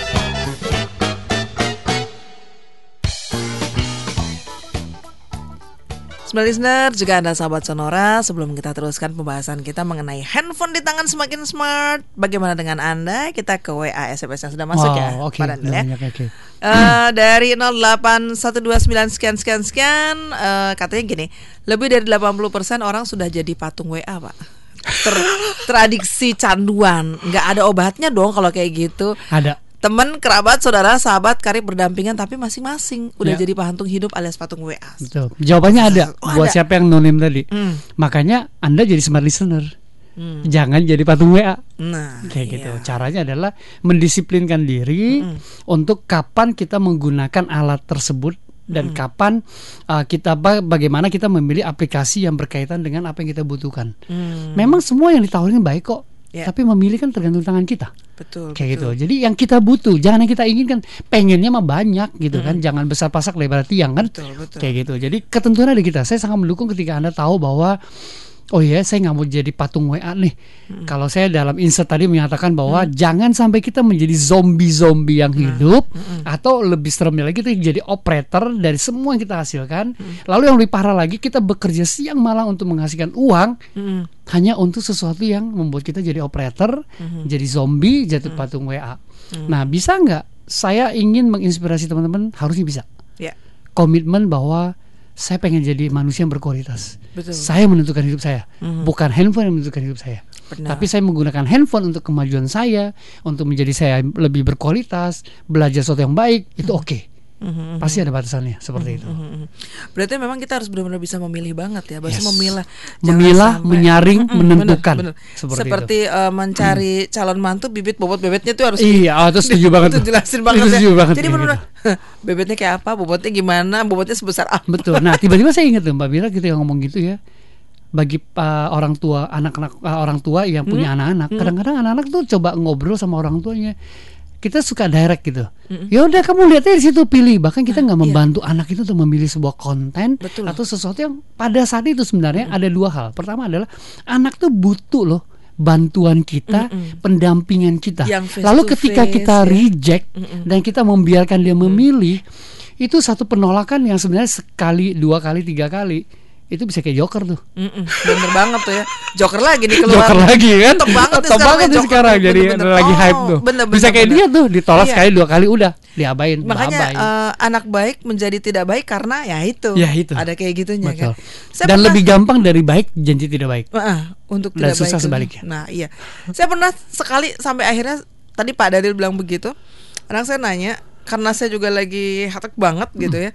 Sembilan listener, juga Anda sahabat Sonora, sebelum kita teruskan pembahasan kita mengenai handphone di tangan semakin smart, bagaimana dengan Anda? Kita ke WA SMS yang sudah masuk ya, Wow, oke. Pak Daniel ya. banyak, oke. Eh, dari 08129 sekian sekian sekian eh, katanya gini, lebih dari 80% orang sudah jadi patung WA, Pak. Ter, teradiksi canduan, nggak ada obatnya dong kalau kayak gitu. Ada. Teman, kerabat, saudara, sahabat, karib berdampingan tapi masing-masing udah Ya. jadi patung hidup alias patung WA. Betul. Jawabannya ada Oh, buat ada. siapa yang nonim tadi. Hmm. Makanya Anda jadi smart listener. Hmm. Jangan jadi patung WA. Nah, Kayak iya. gitu. Caranya adalah mendisiplinkan diri untuk kapan kita menggunakan alat tersebut dan kapan uh, kita ba- bagaimana kita memilih aplikasi yang berkaitan dengan apa yang kita butuhkan. Hmm, Memang semua yang ditawarin baik kok. Ya. Tapi memilih kan tergantung tangan kita. betul. Kayak betul. gitu. Jadi yang kita butuh, jangan yang kita inginkan. Pengennya mah banyak gitu kan. Jangan besar pasak lebar tiang kan. Betul, betul. Kayak gitu. Jadi ketentuan ada di kita. Saya sangat mendukung ketika Anda tahu bahwa oh ya saya nggak mau jadi patung WA nih. Kalau saya dalam insert tadi menyatakan bahwa jangan sampai kita menjadi zombie-zombie yang hidup atau lebih seremnya lagi kita jadi operator dari semua yang kita hasilkan. Lalu yang lebih parah lagi kita bekerja siang malam untuk menghasilkan uang Mm-mm. hanya untuk sesuatu yang membuat kita jadi operator, jadi zombie, jatuh patung WA. Nah, bisa nggak saya ingin menginspirasi teman-teman harusnya bisa. Ya. Komitmen bahwa saya pengen jadi manusia yang berkualitas. Betul. Saya menentukan hidup saya, bukan handphone yang menentukan hidup saya. Benar. Tapi saya menggunakan handphone untuk kemajuan saya, untuk menjadi saya lebih berkualitas, belajar sesuatu yang baik, itu oke. Mhm, Pasti ada batasannya seperti itu. mhm. Berarti memang kita harus benar-benar bisa memilih banget ya, bahasa Yes. memilah, Memilah, sampai- menyaring, Mm-mm, menentukan. benar, benar. Seperti Seperti, eh, mencari calon mantu bibit bobot bebetnya itu harus Iya, oh, itu setuju banget itu jelasin Itu banget ya. setuju banget Jadi benar bebetnya kayak apa, bobotnya gimana, bobotnya sebesar apa. Betul. Nah, tiba-tiba saya ingat tuh Mbak Mira kita yang ngomong gitu ya. Bagi uh, orang tua, anak-anak uh, orang tua yang punya Hmm? anak-anak, kadang-kadang anak-anak tuh coba ngobrol sama orang tuanya. Kita suka direct gitu. Ya udah kamu lihat aja di situ pilih. Bahkan kita nggak membantu anak itu untuk memilih sebuah konten iya. Betul. atau sesuatu yang pada saat itu sebenarnya ada dua hal. Pertama adalah anak tuh butuh loh bantuan kita, pendampingan kita. Yang face Lalu ketika face, kita ya. reject dan kita membiarkan dia memilih itu satu penolakan yang sebenarnya sekali dua kali tiga kali itu bisa kayak joker tuh Mm-mm, bener banget tuh ya Joker lagi nih keluar joker lagi kan Top banget Top sekarang banget ya sekarang tuh, jadi bener-bener. lagi Oh, hype tuh bener, bisa bener, kayak bener. dia tuh ditolak Iya. sekali dua kali udah diabain Makanya eh, anak baik menjadi tidak baik karena ya itu. Ya, itu. Ada kayak gitunya Betul. kan. Saya dan pernah- lebih gampang dari baik jadi tidak baik Heeh, untuk Dan tidak susah baik. sebaliknya. Nah, iya. Saya pernah sekali sampai akhirnya tadi Pak Dadil bilang begitu. Anak saya nanya karena saya juga lagi hatek banget gitu ya.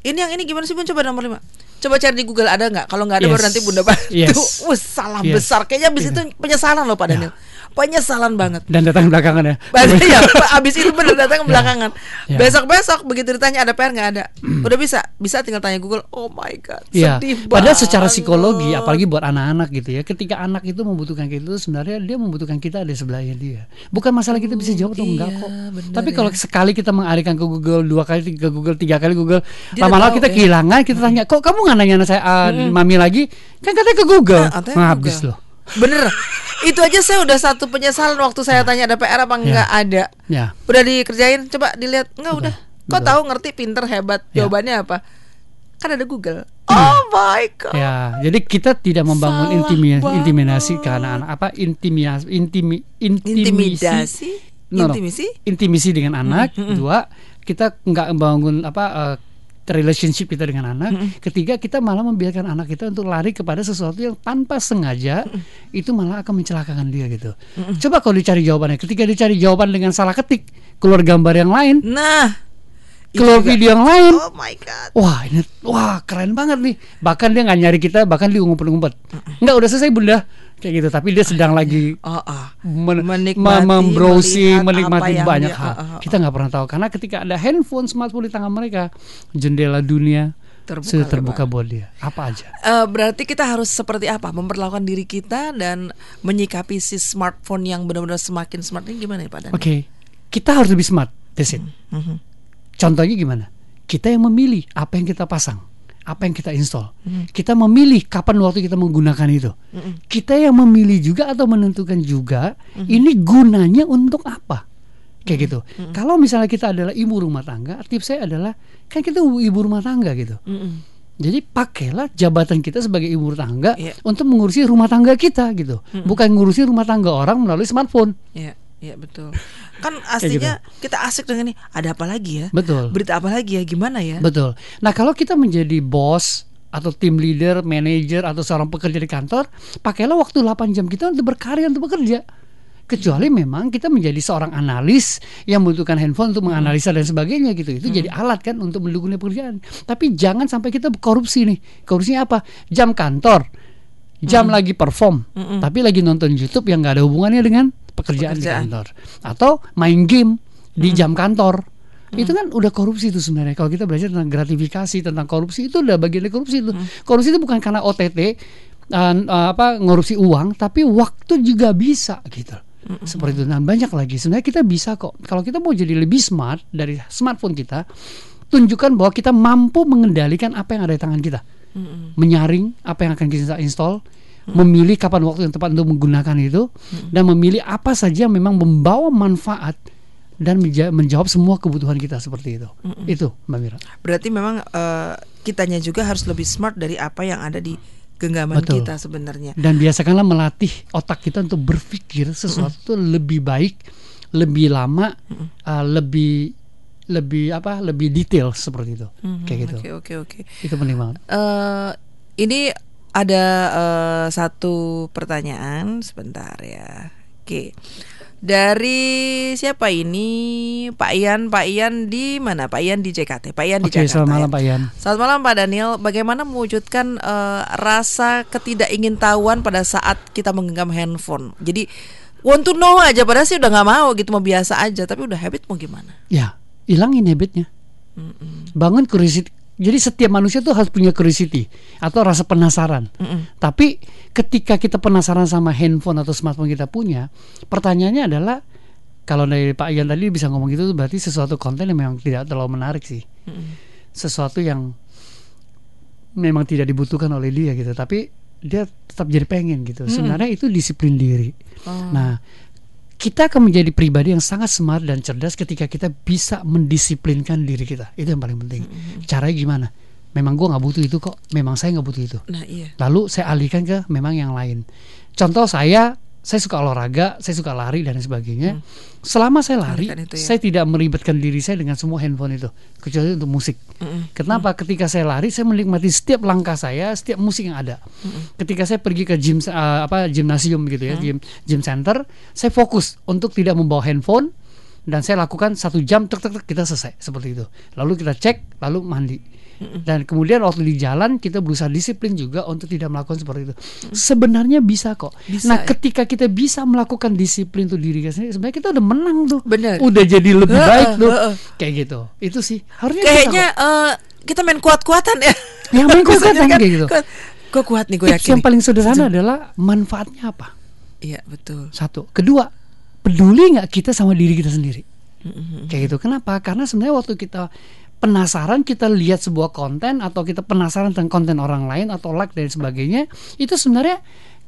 Ini yang ini gimana sih Bun coba nomor 5. Coba cari di Google ada nggak? Kalau nggak ada baru Yes. nanti Bunda bantu. Yes. Wah, salah Yes. besar. Kayaknya abis Iya. itu penyesalan loh Pak Daniel. Penyesalan banget. dan datang belakangan ya Berarti ya abis itu bener datang belakangan. Ya. Besok-besok begitu ditanya ada PR nggak ada. Udah bisa, bisa tinggal tanya Google. Oh my god, Iya, sedih padahal secara psikologi, apalagi buat anak-anak gitu ya, ketika anak itu membutuhkan kita itu sebenarnya dia membutuhkan kita ada di sebelahnya dia. Bukan masalah kita bisa jawab atau enggak iya, kok. bener Tapi ya. kalau sekali kita mengalihkan ke Google dua kali, ke Google tiga kali Google, lama-lama kita ya. kehilangan, kita tanya, kok kamu nggak nanya saya ah, mami lagi? Kan katanya ke Google, Nah, habis loh. Bener. Itu aja saya udah satu penyesalan waktu saya tanya ada PR apa enggak ada. Ya, Udah dikerjain, coba dilihat. Enggak udah. Kok betul. tahu ngerti pinter hebat. Ya. Jawabannya apa? Kan ada Google. Oh my god. ya. Jadi kita tidak membangun intimi- intimidasi ke anak-anak apa intimidasi intimi, intimisi Intimidasi? No, no. Intimisi? dengan anak dua kita nggak membangun apa eh, relationship kita dengan anak ketiga kita malah membiarkan anak kita untuk lari kepada sesuatu yang tanpa sengaja itu malah akan mencelakakan dia gitu. Coba kalau dicari jawabannya ketika dicari jawaban dengan salah ketik keluar gambar yang lain Nah, itu keluar juga. video yang lain Oh my god. Wah ini wah keren banget nih. Bahkan dia nggak nyari kita, bahkan dia ngumpet-ngumpet. Nggak udah selesai bunda, kayak gitu. Tapi dia sedang lagi Oh, ah. men- Menikmati, ma- membrowsing, menikmati banyak dia- hal. ah, ah. Kita nggak pernah tahu karena ketika ada handphone smartphone di tangan mereka, jendela dunia Terbuka sudah lebar. terbuka buat dia. Apa aja? Eh, berarti kita harus seperti apa memperlakukan diri kita dan menyikapi si smartphone yang benar-benar semakin smart ini gimana ya Pak? Oke, kita harus lebih smart. That's it. Mhm. Contohnya gimana? Kita yang memilih apa yang kita pasang, apa yang kita install. Hmm. Kita memilih kapan waktu kita menggunakan itu. Kita yang memilih juga atau menentukan juga Hmm. ini gunanya untuk apa. Kayak gitu. Hmm. Kalau misalnya kita adalah ibu rumah tangga, tips saya adalah kan kita ibu rumah tangga gitu. Mm-mm. Jadi pakailah jabatan kita sebagai ibu rumah tangga Iya. untuk mengurusi rumah tangga kita gitu. Bukan ngurusi rumah tangga orang melalui smartphone. Iya, iya betul. Kan aslinya kita asik dengan ini. Ada apa lagi ya? gitu. Betul. Berita apa lagi ya? Gimana ya? Betul. Nah, kalau kita menjadi bos atau tim leader, manager atau seorang pekerja di kantor, pakailah waktu 8 jam kita untuk berkarya untuk bekerja. Kecuali memang kita menjadi seorang analis yang membutuhkan handphone untuk menganalisa dan sebagainya gitu. Itu jadi alat kan untuk mendukung pekerjaan. Tapi jangan sampai kita korupsi nih. Korupsinya apa? Jam kantor. Jam lagi perform, tapi lagi nonton YouTube yang nggak ada hubungannya dengan pekerjaan, di Pekerjaan. kantor. Atau main game di jam kantor. Itu kan udah korupsi itu sebenarnya. Kalau kita belajar tentang gratifikasi, tentang korupsi itu udah bagian dari korupsi itu. Korupsi itu bukan karena OTT uh, apa ngorupsi uang, tapi waktu juga bisa gitu. Seperti itu. Nah, banyak lagi. Sebenarnya kita bisa kok. Kalau kita mau jadi lebih smart dari smartphone kita, tunjukkan bahwa kita mampu mengendalikan apa yang ada di tangan kita. Menyaring apa yang akan kita install, memilih kapan waktu yang tepat untuk menggunakan itu dan memilih apa saja yang memang membawa manfaat dan menja- menjawab semua kebutuhan kita seperti itu. Itu Mbak Mira. Berarti memang eh, kitanya juga harus lebih smart dari apa yang ada di genggaman Betul. kita sebenarnya. Dan biasakanlah melatih otak kita untuk berpikir sesuatu lebih baik, lebih lama, uh, lebih lebih apa? Lebih detail seperti itu. Kayak gitu. Oke oke oke. Itu penting banget. Eh, ini ada eh, satu pertanyaan sebentar ya. Oke. Dari siapa ini? Pak Ian, Pak Ian di mana? Pak Ian di JKT. Pak Ian di Oke, Jakarta. selamat malam ya. Pak Ian. Selamat malam Pak Daniel. Bagaimana mewujudkan eh, rasa ketidakingintahuan pada saat kita menggenggam handphone? Jadi want to know aja padahal sih udah nggak mau gitu mau biasa aja tapi udah habit mau gimana? Ya, hilangin habitnya. Bangun curiosity. Jadi setiap manusia tuh harus punya curiosity atau rasa penasaran. Tapi ketika kita penasaran sama handphone atau smartphone kita punya, pertanyaannya adalah kalau dari Pak Ian tadi bisa ngomong gitu berarti sesuatu konten yang memang tidak terlalu menarik sih. Sesuatu yang memang tidak dibutuhkan oleh dia gitu. Tapi dia tetap jadi pengen gitu. Sebenarnya itu disiplin diri. Nah, kita akan menjadi pribadi yang sangat smart dan cerdas ketika kita bisa mendisiplinkan diri kita. Itu yang paling penting. Caranya gimana? Memang gue nggak butuh itu kok. Memang saya nggak butuh itu. Nah iya. Lalu saya alihkan ke memang yang lain. Contoh saya, saya suka olahraga, saya suka lari dan sebagainya. Selama saya lari, Alihkan itu ya. saya tidak meribetkan diri saya dengan semua handphone itu, kecuali untuk musik. Kenapa? Ketika saya lari, saya menikmati setiap langkah saya, setiap musik yang ada. Ketika saya pergi ke gym uh, apa gimnasium gitu ya, gym gym center, saya fokus untuk tidak membawa handphone dan saya lakukan satu jam tek tek tek kita selesai seperti itu. Lalu kita cek, lalu mandi. Dan kemudian waktu di jalan kita berusaha disiplin juga untuk tidak melakukan seperti itu. Sebenarnya bisa kok. Bisa, nah, ya. ketika kita bisa melakukan disiplin untuk diri kita sendiri, sebenarnya kita udah menang tuh. Bener. Udah jadi lebih baik tuh. Kayak gitu. Itu sih. Harusnya Kayaknya kita eh, kita main kuat-kuatan ya. yang main kuat Bisa jadi kayak gitu. Kuat. Gue kuat nih gue Tips yakin. yang paling sederhana adalah manfaatnya apa? Iya betul. Satu. Kedua, peduli nggak kita sama diri kita sendiri? Kayak gitu. Kenapa? Karena sebenarnya waktu kita penasaran kita lihat sebuah konten atau kita penasaran tentang konten orang lain atau like dan sebagainya, itu sebenarnya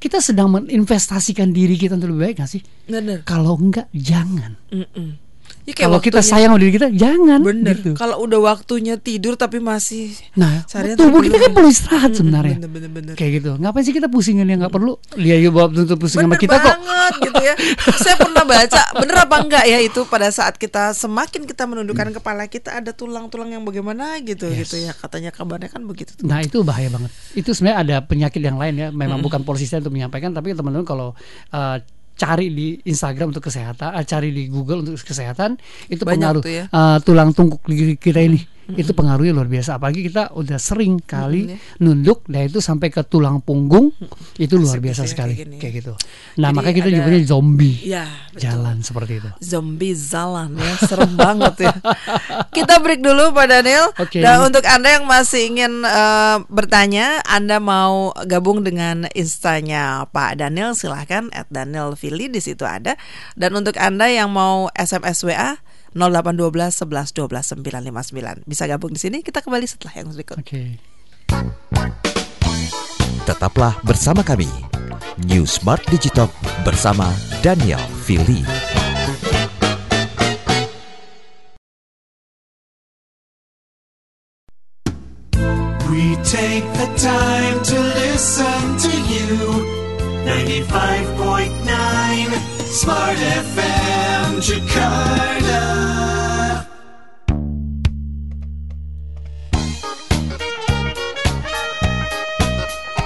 kita sedang menginvestasikan diri kita untuk lebih baik nggak sih? Bener. Kalau enggak, jangan. Mm-mm. Ya, Kalau kita sayang sama diri kita, jangan. Bener. gitu. Kalau udah waktunya tidur tapi masih Nah, tubuh kita kan perlu istirahat sebenarnya. bener, bener, bener. Kayak gitu. Ngapain sih kita pusingin yang nggak perlu? Dia juga untuk pusing sama Bener kita kok. banget gitu ya. Saya pernah baca, bener apa enggak ya itu pada saat kita semakin kita menundukkan kepala kita ada tulang-tulang yang bagaimana gitu Hmm. Yes. gitu ya. Katanya kabarnya kan begitu tuh. Nah itu bahaya banget. Itu sebenarnya ada penyakit yang lain ya. Memang bukan polisi saya untuk menyampaikan, tapi teman-teman kalau uh, cari di Instagram untuk kesehatan, uh, cari di Google untuk kesehatan, itu Banyak pengaruh ya. uh, tulang tungkuk di kita ini. Itu pengaruhnya luar biasa. Apalagi kita udah sering kali ya. nunduk, dan itu sampai ke tulang punggung, itu luar biasa sekali. kayak gini. Kayak gitu. Nah Jadi makanya kita ada- nyebutnya zombie Ya, betul. jalan seperti itu. Zombie jalan ya, serem banget ya. Kita break dulu Pak Daniel. Oke. Dan untuk Anda yang masih ingin eh, bertanya, Anda mau gabung dengan instanya Pak Daniel, silahkan at Daniel Fili di situ ada. Dan untuk Anda yang mau SMS WA 0812 11 12 959 bisa gabung di sini. Kita kembali setelah yang berikut. Oke. Tetaplah bersama kami. New Smart Digitalk bersama Daniel Fili. We take the time to listen to you. 95.9 Smart FM Jakarta.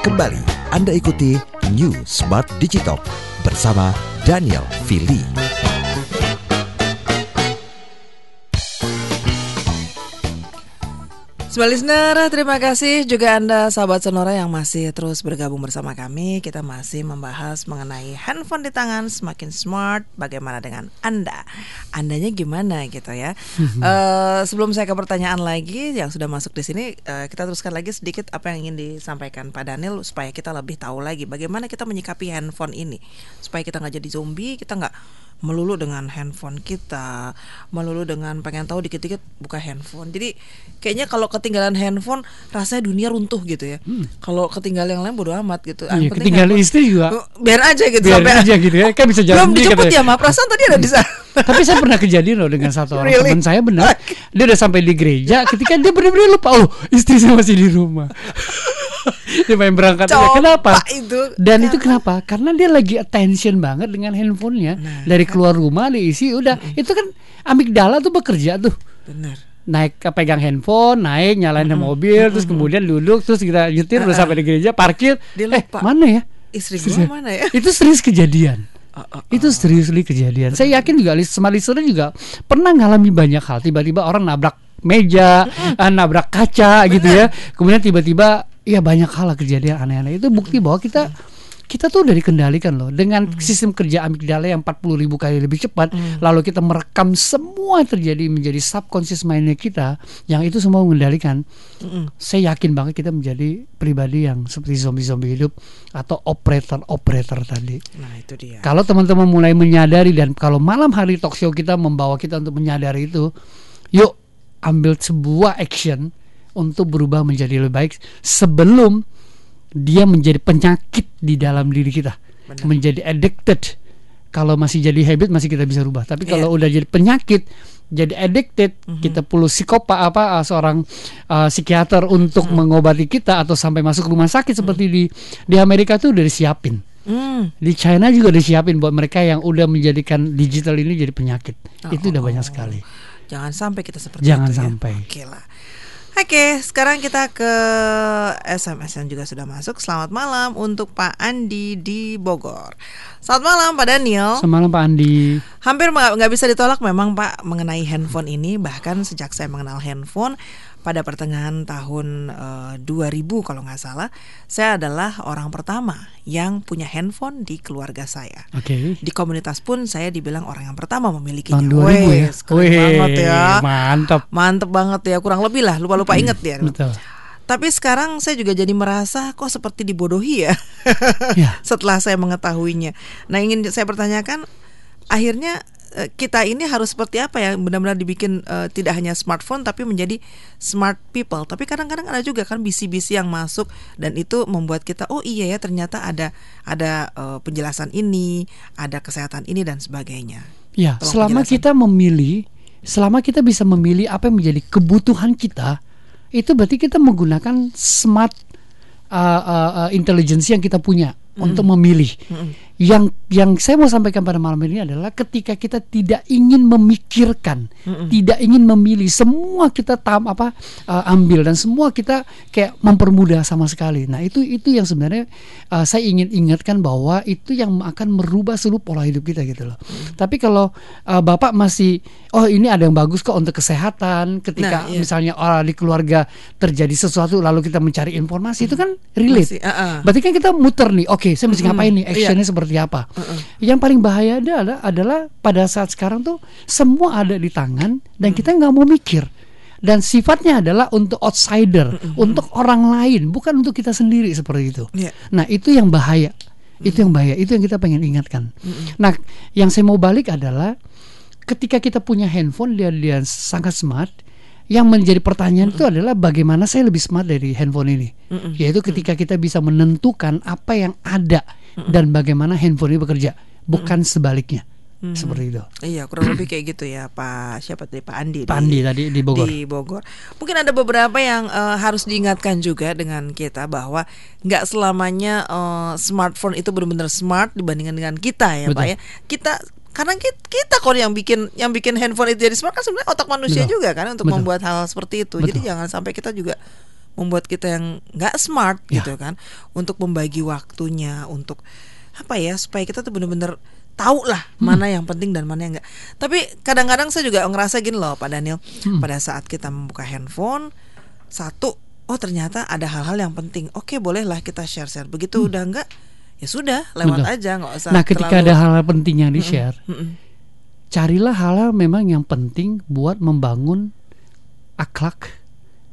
Kembali Anda ikuti New Smart Digitalk bersama Daniel Fili. Sobat listener, terima kasih juga Anda sahabat Sonora yang masih terus bergabung bersama kami. Kita masih membahas mengenai handphone di tangan semakin smart. Bagaimana dengan Anda? Andanya gimana gitu ya? Eh, sebelum saya ke pertanyaan lagi yang sudah masuk di sini, eh, kita teruskan lagi sedikit apa yang ingin disampaikan Pak Daniel supaya kita lebih tahu lagi bagaimana kita menyikapi handphone ini supaya kita nggak jadi zombie, kita nggak melulu dengan handphone kita, melulu dengan pengen tahu dikit-dikit buka handphone. Jadi kayaknya kalau ketinggalan handphone rasanya dunia runtuh gitu ya. Kalau ketinggalan yang lain bodo amat gitu. Ah, Iya, penting ketinggalan handphone- istri juga. Oh, biar aja gitu Biar sampai aja gitu ya, kan bisa jalan belum dijemput ya, Ma. Perasaan tadi ada di sana. Tapi saya pernah kejadian loh dengan satu orang Really? teman saya benar. Dia udah sampai di gereja ketika dia benar-benar lupa oh istri saya masih di rumah. dia main berangkat aja. Coba Kenapa? itu. Dan itu kenapa? Karena dia lagi attention banget dengan handphonenya. Nah, Dari keluar rumah diisi udah. Itu kan amigdala tuh bekerja tuh. Bener. Naik ke pegang handphone, naik nyalain mobil, terus kemudian duduk, terus kita nyetir udah sampai di gereja, parkir. Dia Eh, mana ya? Istri gua mana ya? Itu serius kejadian. Oh, oh, Itu serius kejadian. Saya yakin juga sama listener juga pernah ngalami banyak hal. Tiba-tiba orang nabrak meja, eh, nabrak kaca gitu ya. Kemudian tiba-tiba ya banyak hal lah kejadian aneh-aneh. Itu bukti bahwa kita kita tuh udah dikendalikan loh. Dengan sistem kerja amigdala yang 40 ribu kali lebih cepat lalu kita merekam semua terjadi menjadi subconscious mindnya kita yang itu semua mengendalikan. Saya yakin banget kita menjadi pribadi yang seperti zombie-zombie hidup atau operator-operator tadi. Nah, itu dia. kalau teman-teman mulai menyadari dan kalau malam hari talk show kita membawa kita untuk menyadari itu, yuk ambil sebuah action untuk berubah menjadi lebih baik sebelum dia menjadi penyakit di dalam diri kita, menjadi addicted. Kalau masih jadi habit masih kita bisa rubah, tapi kalau udah jadi penyakit jadi addicted, kita perlu psikopat apa uh, seorang uh, psikiater untuk mengobati kita atau sampai masuk rumah sakit seperti di di Amerika tuh udah disiapin Hmm. di China juga disiapin buat mereka yang udah menjadikan digital ini jadi penyakit. itu udah banyak sekali. Jangan sampai kita seperti Jangan itu ya. sampai. Oke lah. Oke, sekarang kita ke SMS yang juga sudah masuk. Selamat malam untuk Pak Andi di Bogor. Selamat malam Pak Daniel. Semalam Pak Andi. Hampir nggak bisa ditolak memang Pak mengenai handphone ini. Bahkan sejak saya mengenal handphone pada pertengahan tahun eh, 2000 kalau nggak salah, saya adalah orang pertama yang punya handphone di keluarga saya. Oke. Di komunitas pun saya dibilang orang yang pertama memiliki Tahun 2000 ya. keren banget ya. mantap. Mantep banget ya, kurang lebih lah, lupa-lupa inget ya. Betul. Tapi sekarang saya juga jadi merasa kok seperti dibodohi ya. Ya. Setelah saya mengetahuinya. Nah, ingin saya pertanyakan akhirnya kita ini harus seperti apa ya benar-benar dibikin eh, tidak hanya smartphone tapi menjadi smart people. Tapi kadang-kadang ada juga kan bisi-bisi yang masuk dan itu membuat kita oh iya ya ternyata ada ada eh, penjelasan ini, ada kesehatan ini dan sebagainya. Ya, Tolong selama penjelasan. kita memilih, selama kita bisa memilih apa yang menjadi kebutuhan kita, itu berarti kita menggunakan smart uh, uh, uh, intelligence yang kita punya untuk memilih. Yang yang saya mau sampaikan pada malam ini adalah ketika kita tidak ingin memikirkan, tidak ingin memilih, semua kita tam apa uh, ambil dan semua kita kayak mempermudah sama sekali. Nah, itu itu yang sebenarnya uh, saya ingin ingatkan bahwa itu yang akan merubah seluruh pola hidup kita gitu loh. Tapi kalau uh, Bapak masih oh ini ada yang bagus kok untuk kesehatan ketika Nah, iya. misalnya orang di keluarga terjadi sesuatu lalu kita mencari informasi itu kan relate. Masih, uh-uh. Berarti kan kita muter nih. Oke, saya mesti ngapain nih? Actionnya seperti apa? Yang paling bahaya adalah adalah pada saat sekarang tuh semua ada di tangan dan kita nggak mau mikir. Dan sifatnya adalah untuk outsider, untuk orang lain, bukan untuk kita sendiri seperti itu. Iya. Nah, itu yang bahaya. Itu yang bahaya, itu yang kita pengen ingatkan. Nah, yang saya mau balik adalah ketika kita punya handphone dia dia sangat smart, yang menjadi pertanyaan itu adalah bagaimana saya lebih smart dari handphone ini. Yaitu ketika kita bisa menentukan apa yang ada dan bagaimana handphone ini bekerja, bukan sebaliknya. Seperti itu. Iya, kurang lebih kayak gitu ya, Pak. Siapa tadi Pak Andi? Pak Andi tadi di Bogor. Di Bogor. Mungkin ada beberapa yang eh, harus diingatkan juga dengan kita bahwa nggak selamanya eh, smartphone itu benar-benar smart dibandingkan dengan kita ya, Pak Betul. ya. Kita karena kita, kita kok yang bikin yang bikin handphone itu jadi smart kan sebenarnya otak manusia Betul. juga kan untuk Betul. membuat hal seperti itu. Jadi Betul. jangan sampai kita juga membuat kita yang nggak smart Ya. gitu kan untuk membagi waktunya untuk apa ya supaya kita tuh bener-bener tahu lah Hmm. mana yang penting dan mana yang enggak. Tapi kadang-kadang saya juga ngerasa gini loh Pak Daniel, Hmm. pada saat kita membuka handphone satu oh ternyata ada hal-hal yang penting. Oke, bolehlah kita share-share. Begitu udah enggak ya sudah lewat Hmm. Betul. aja nggak usah Nah, ketika terlalu- ada hal-hal penting yang di-share, Mm-mm. carilah hal-hal memang yang penting buat membangun akhlak,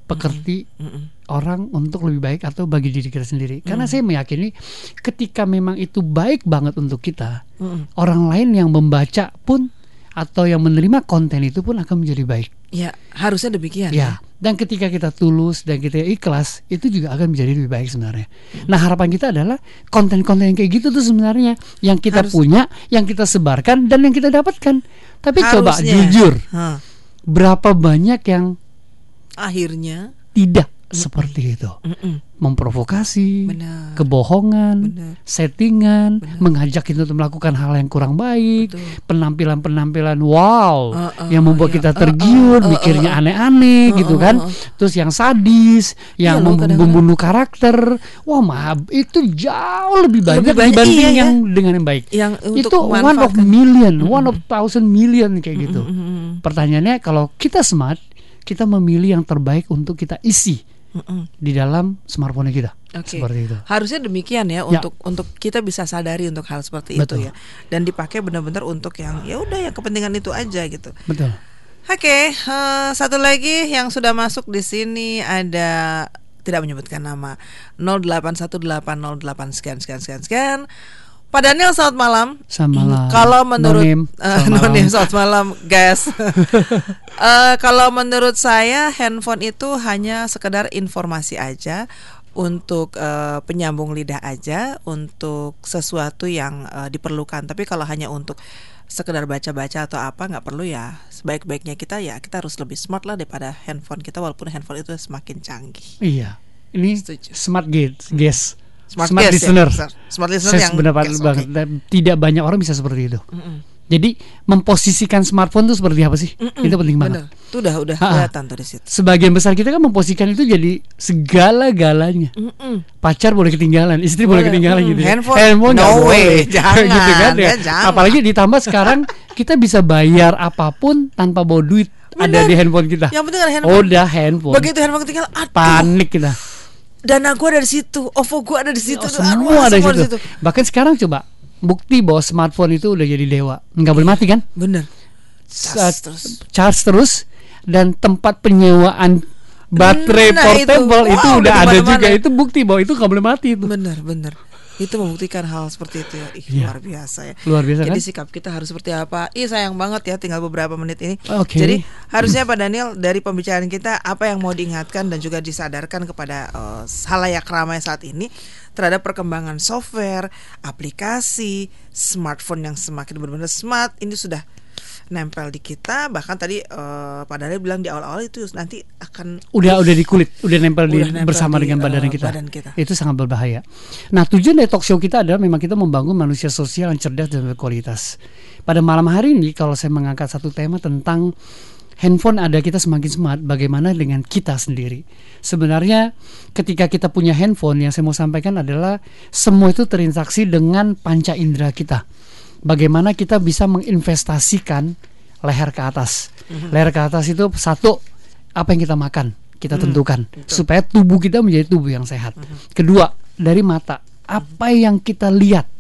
pekerti Mm-mm. orang untuk lebih baik atau bagi diri kita sendiri. Karena saya meyakini ketika memang itu baik banget untuk kita, orang lain yang membaca pun atau yang menerima konten itu pun akan menjadi baik. Ya, harusnya demikian. Ya, dan ketika kita tulus dan kita ikhlas, itu juga akan menjadi lebih baik sebenarnya. Nah, harapan kita adalah konten-konten yang kayak gitu tuh sebenarnya yang kita Harus- punya, yang kita sebarkan dan yang kita dapatkan. Tapi coba Harusnya. jujur, Hah. berapa banyak yang Akhirnya, tidak seperti itu? mm-mm. Memprovokasi, benar. kebohongan, Benar. settingan, Benar. mengajak kita untuk melakukan hal yang kurang baik, Betul. penampilan-penampilan wow Uh, uh, yang membuat iya. kita Uh, uh, tergiur, uh, uh, mikirnya uh. aneh-aneh Uh, gitu uh, kan. uh, uh. Terus yang sadis, yang Iya mem- membunuh karakter, wah mah itu jauh lebih banyak Lebih banyak, dibanding iya, ya. yang dengan yang baik. Yang itu one of million, one of thousand million kayak gitu. Mm-mm. Pertanyaannya kalau kita smart, kita memilih yang terbaik untuk kita isi Mm-mm. di dalam smartphone kita. Oke. Seperti itu. Harusnya demikian ya, untuk untuk kita bisa sadari untuk hal seperti Betul. itu ya. Dan dipakai benar-benar untuk yang ya udah ya kepentingan itu aja gitu. Betul. Oke, eh, satu lagi yang sudah masuk di sini ada tidak menyebutkan nama 081808 sekian sekian sekian sekian. Pak Daniel selamat malam. Selamat malam. Kalau menurut Nonim, Eh, selamat Nonim, malam. selamat malam, guys. Eh, kalau menurut saya handphone itu hanya sekedar informasi aja untuk eh, penyambung lidah aja, untuk sesuatu yang eh, diperlukan. Tapi kalau hanya untuk sekedar baca-baca atau apa nggak perlu ya. Sebaik-baiknya kita ya kita harus lebih smart lah daripada handphone kita walaupun handphone itu semakin canggih. Iya. Ini Setuju. smart gate, guess. Smart, Smart, guess ya, listener. smart- smart listener Saya yang pendapat guess, banget. oke. Dan Tidak banyak orang bisa seperti itu. Mm-mm. Jadi memposisikan smartphone itu seperti apa sih? Mm-mm, Itu penting banget. Bener. Itu udah udah kelihatan tuh di situ. Sebagian besar kita kan memposisikan itu jadi segala-galanya. Mm-mm. Pacar boleh ketinggalan, istri boleh, Boleh. ketinggalan Mm, gitu. ya. handphone, nggak no way. boleh. Jangan, gitu kan ya. ya, jangan. Apalagi ditambah sekarang kita bisa bayar apa pun tanpa bawa duit ada Bener. di handphone kita. Yang penting ada handphone. Udah handphone. Begitu handphone ketinggalan, aduh, Panik kita. Dana gue ada di situ, OVO gue ada di situ, Oh, semua ada di situ. Bahkan sekarang coba bukti bahwa smartphone itu udah jadi dewa. Nggak boleh mati kan? Bener. Saat- terus. charge terus dan tempat penyewaan baterai Nah, portable itu. itu, Wow, udah udah ada juga. Itu bukti bahwa itu nggak boleh mati itu. Bener, bener. Itu membuktikan hal seperti itu ya. Ih, Iya. luar biasa ya. Luar biasa Jadi kan? sikap kita harus seperti apa? Ih sayang banget ya tinggal beberapa menit ini. Oke. Jadi harusnya Pak Daniel dari pembicaraan kita apa yang mau diingatkan dan juga disadarkan kepada eh, halayak ramai saat ini terhadap perkembangan software, aplikasi, smartphone yang semakin benar-benar smart ini sudah nempel di kita bahkan tadi eh, Pak Daniel bilang di awal-awal itu nanti akan Udah udah di kulit, udah nempel, di- Udah nempel bersama di, dengan badan eh, kita. badan kita. Itu sangat berbahaya. Nah, tujuan dari talk show kita adalah memang kita membangun manusia sosial yang cerdas dan berkualitas. Pada malam hari ini kalau saya mengangkat satu tema tentang handphone ada kita semakin smart, bagaimana dengan kita sendiri? Sebenarnya ketika kita punya handphone yang saya mau sampaikan adalah semua itu terintegraksi dengan panca indera kita. Bagaimana kita bisa menginvestasikan leher ke atas. Leher ke atas itu satu apa yang kita makan kita tentukan. Supaya tubuh kita menjadi tubuh yang sehat. Kedua dari mata apa yang kita lihat,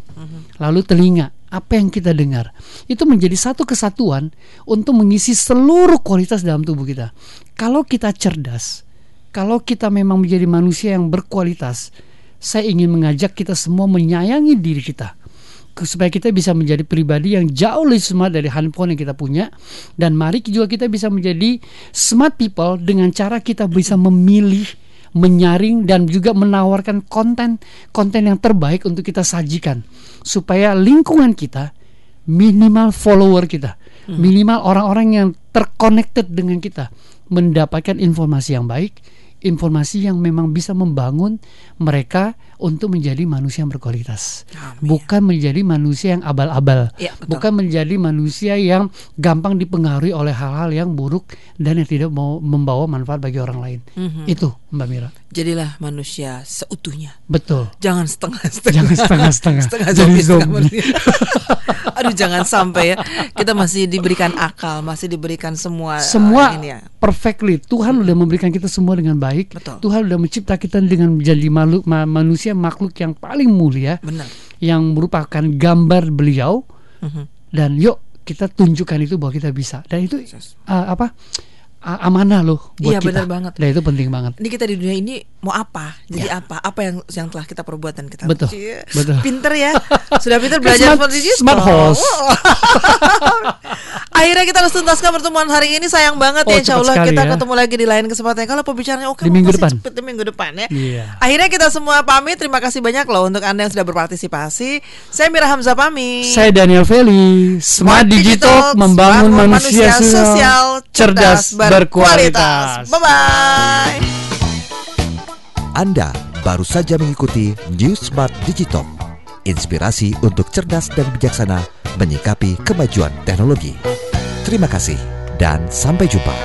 lalu telinga apa yang kita dengar. Itu menjadi satu kesatuan untuk mengisi seluruh kualitas dalam tubuh kita. Kalau kita cerdas, kalau kita memang menjadi manusia yang berkualitas, saya ingin mengajak kita semua menyayangi diri kita supaya kita bisa menjadi pribadi yang jauh lebih smart dari handphone yang kita punya. Dan mari juga kita bisa menjadi smart people dengan cara kita bisa memilih menyaring dan juga menawarkan konten konten yang terbaik untuk kita sajikan. Supaya lingkungan kita minimal follower kita minimal orang-orang yang terconnected dengan kita mendapatkan informasi yang baik informasi yang memang bisa membangun mereka untuk menjadi manusia yang berkualitas Amin. bukan menjadi manusia yang abal-abal betul. bukan menjadi manusia yang gampang dipengaruhi oleh hal-hal yang buruk dan yang tidak mau membawa manfaat bagi orang lain Mhm. itu Mbak Mira Jadilah manusia seutuhnya. betul Jangan setengah-setengah. Jangan setengah-setengah. setengah Jadi zombie, setengah manusia. Aduh, jangan sampai ya. Kita masih diberikan akal, masih diberikan semua eh, semua ini ya. perfectly Tuhan udah memberikan kita semua dengan baik Betul. Tuhan udah mencipta kita dengan menjadi makhluk ma- manusia makhluk yang paling mulia Benar. yang merupakan gambar beliau Mhm. dan yuk kita tunjukkan itu bahwa kita bisa dan itu uh, apa amanah loh buat Iya, kita. benar banget. Dan itu penting banget. Ini kita di dunia ini mau apa? Jadi apa? Apa yang yang telah kita perbuat dan kita Ya. Betul, Cie. betul. Pinter ya. Sudah pinter belajar Smart- seperti itu. smart horse. Akhirnya kita harus tuntaskan pertemuan hari ini sayang banget Oh, ya Insya Allah kita ya. ketemu lagi di lain kesempatan Kalau pembicaranya oke Di minggu depan. cepet di minggu depan ya Iya. Akhirnya kita semua pamit Terima kasih banyak loh untuk Anda yang sudah berpartisipasi Saya Mira Hamzah pamit Saya Daniel Feli, Smart Digital membangun manusia sosial cerdas berkualitas. Bye-bye Anda baru saja mengikuti New Smart Digital. Inspirasi untuk cerdas dan bijaksana menyikapi kemajuan teknologi. Terima kasih dan sampai jumpa.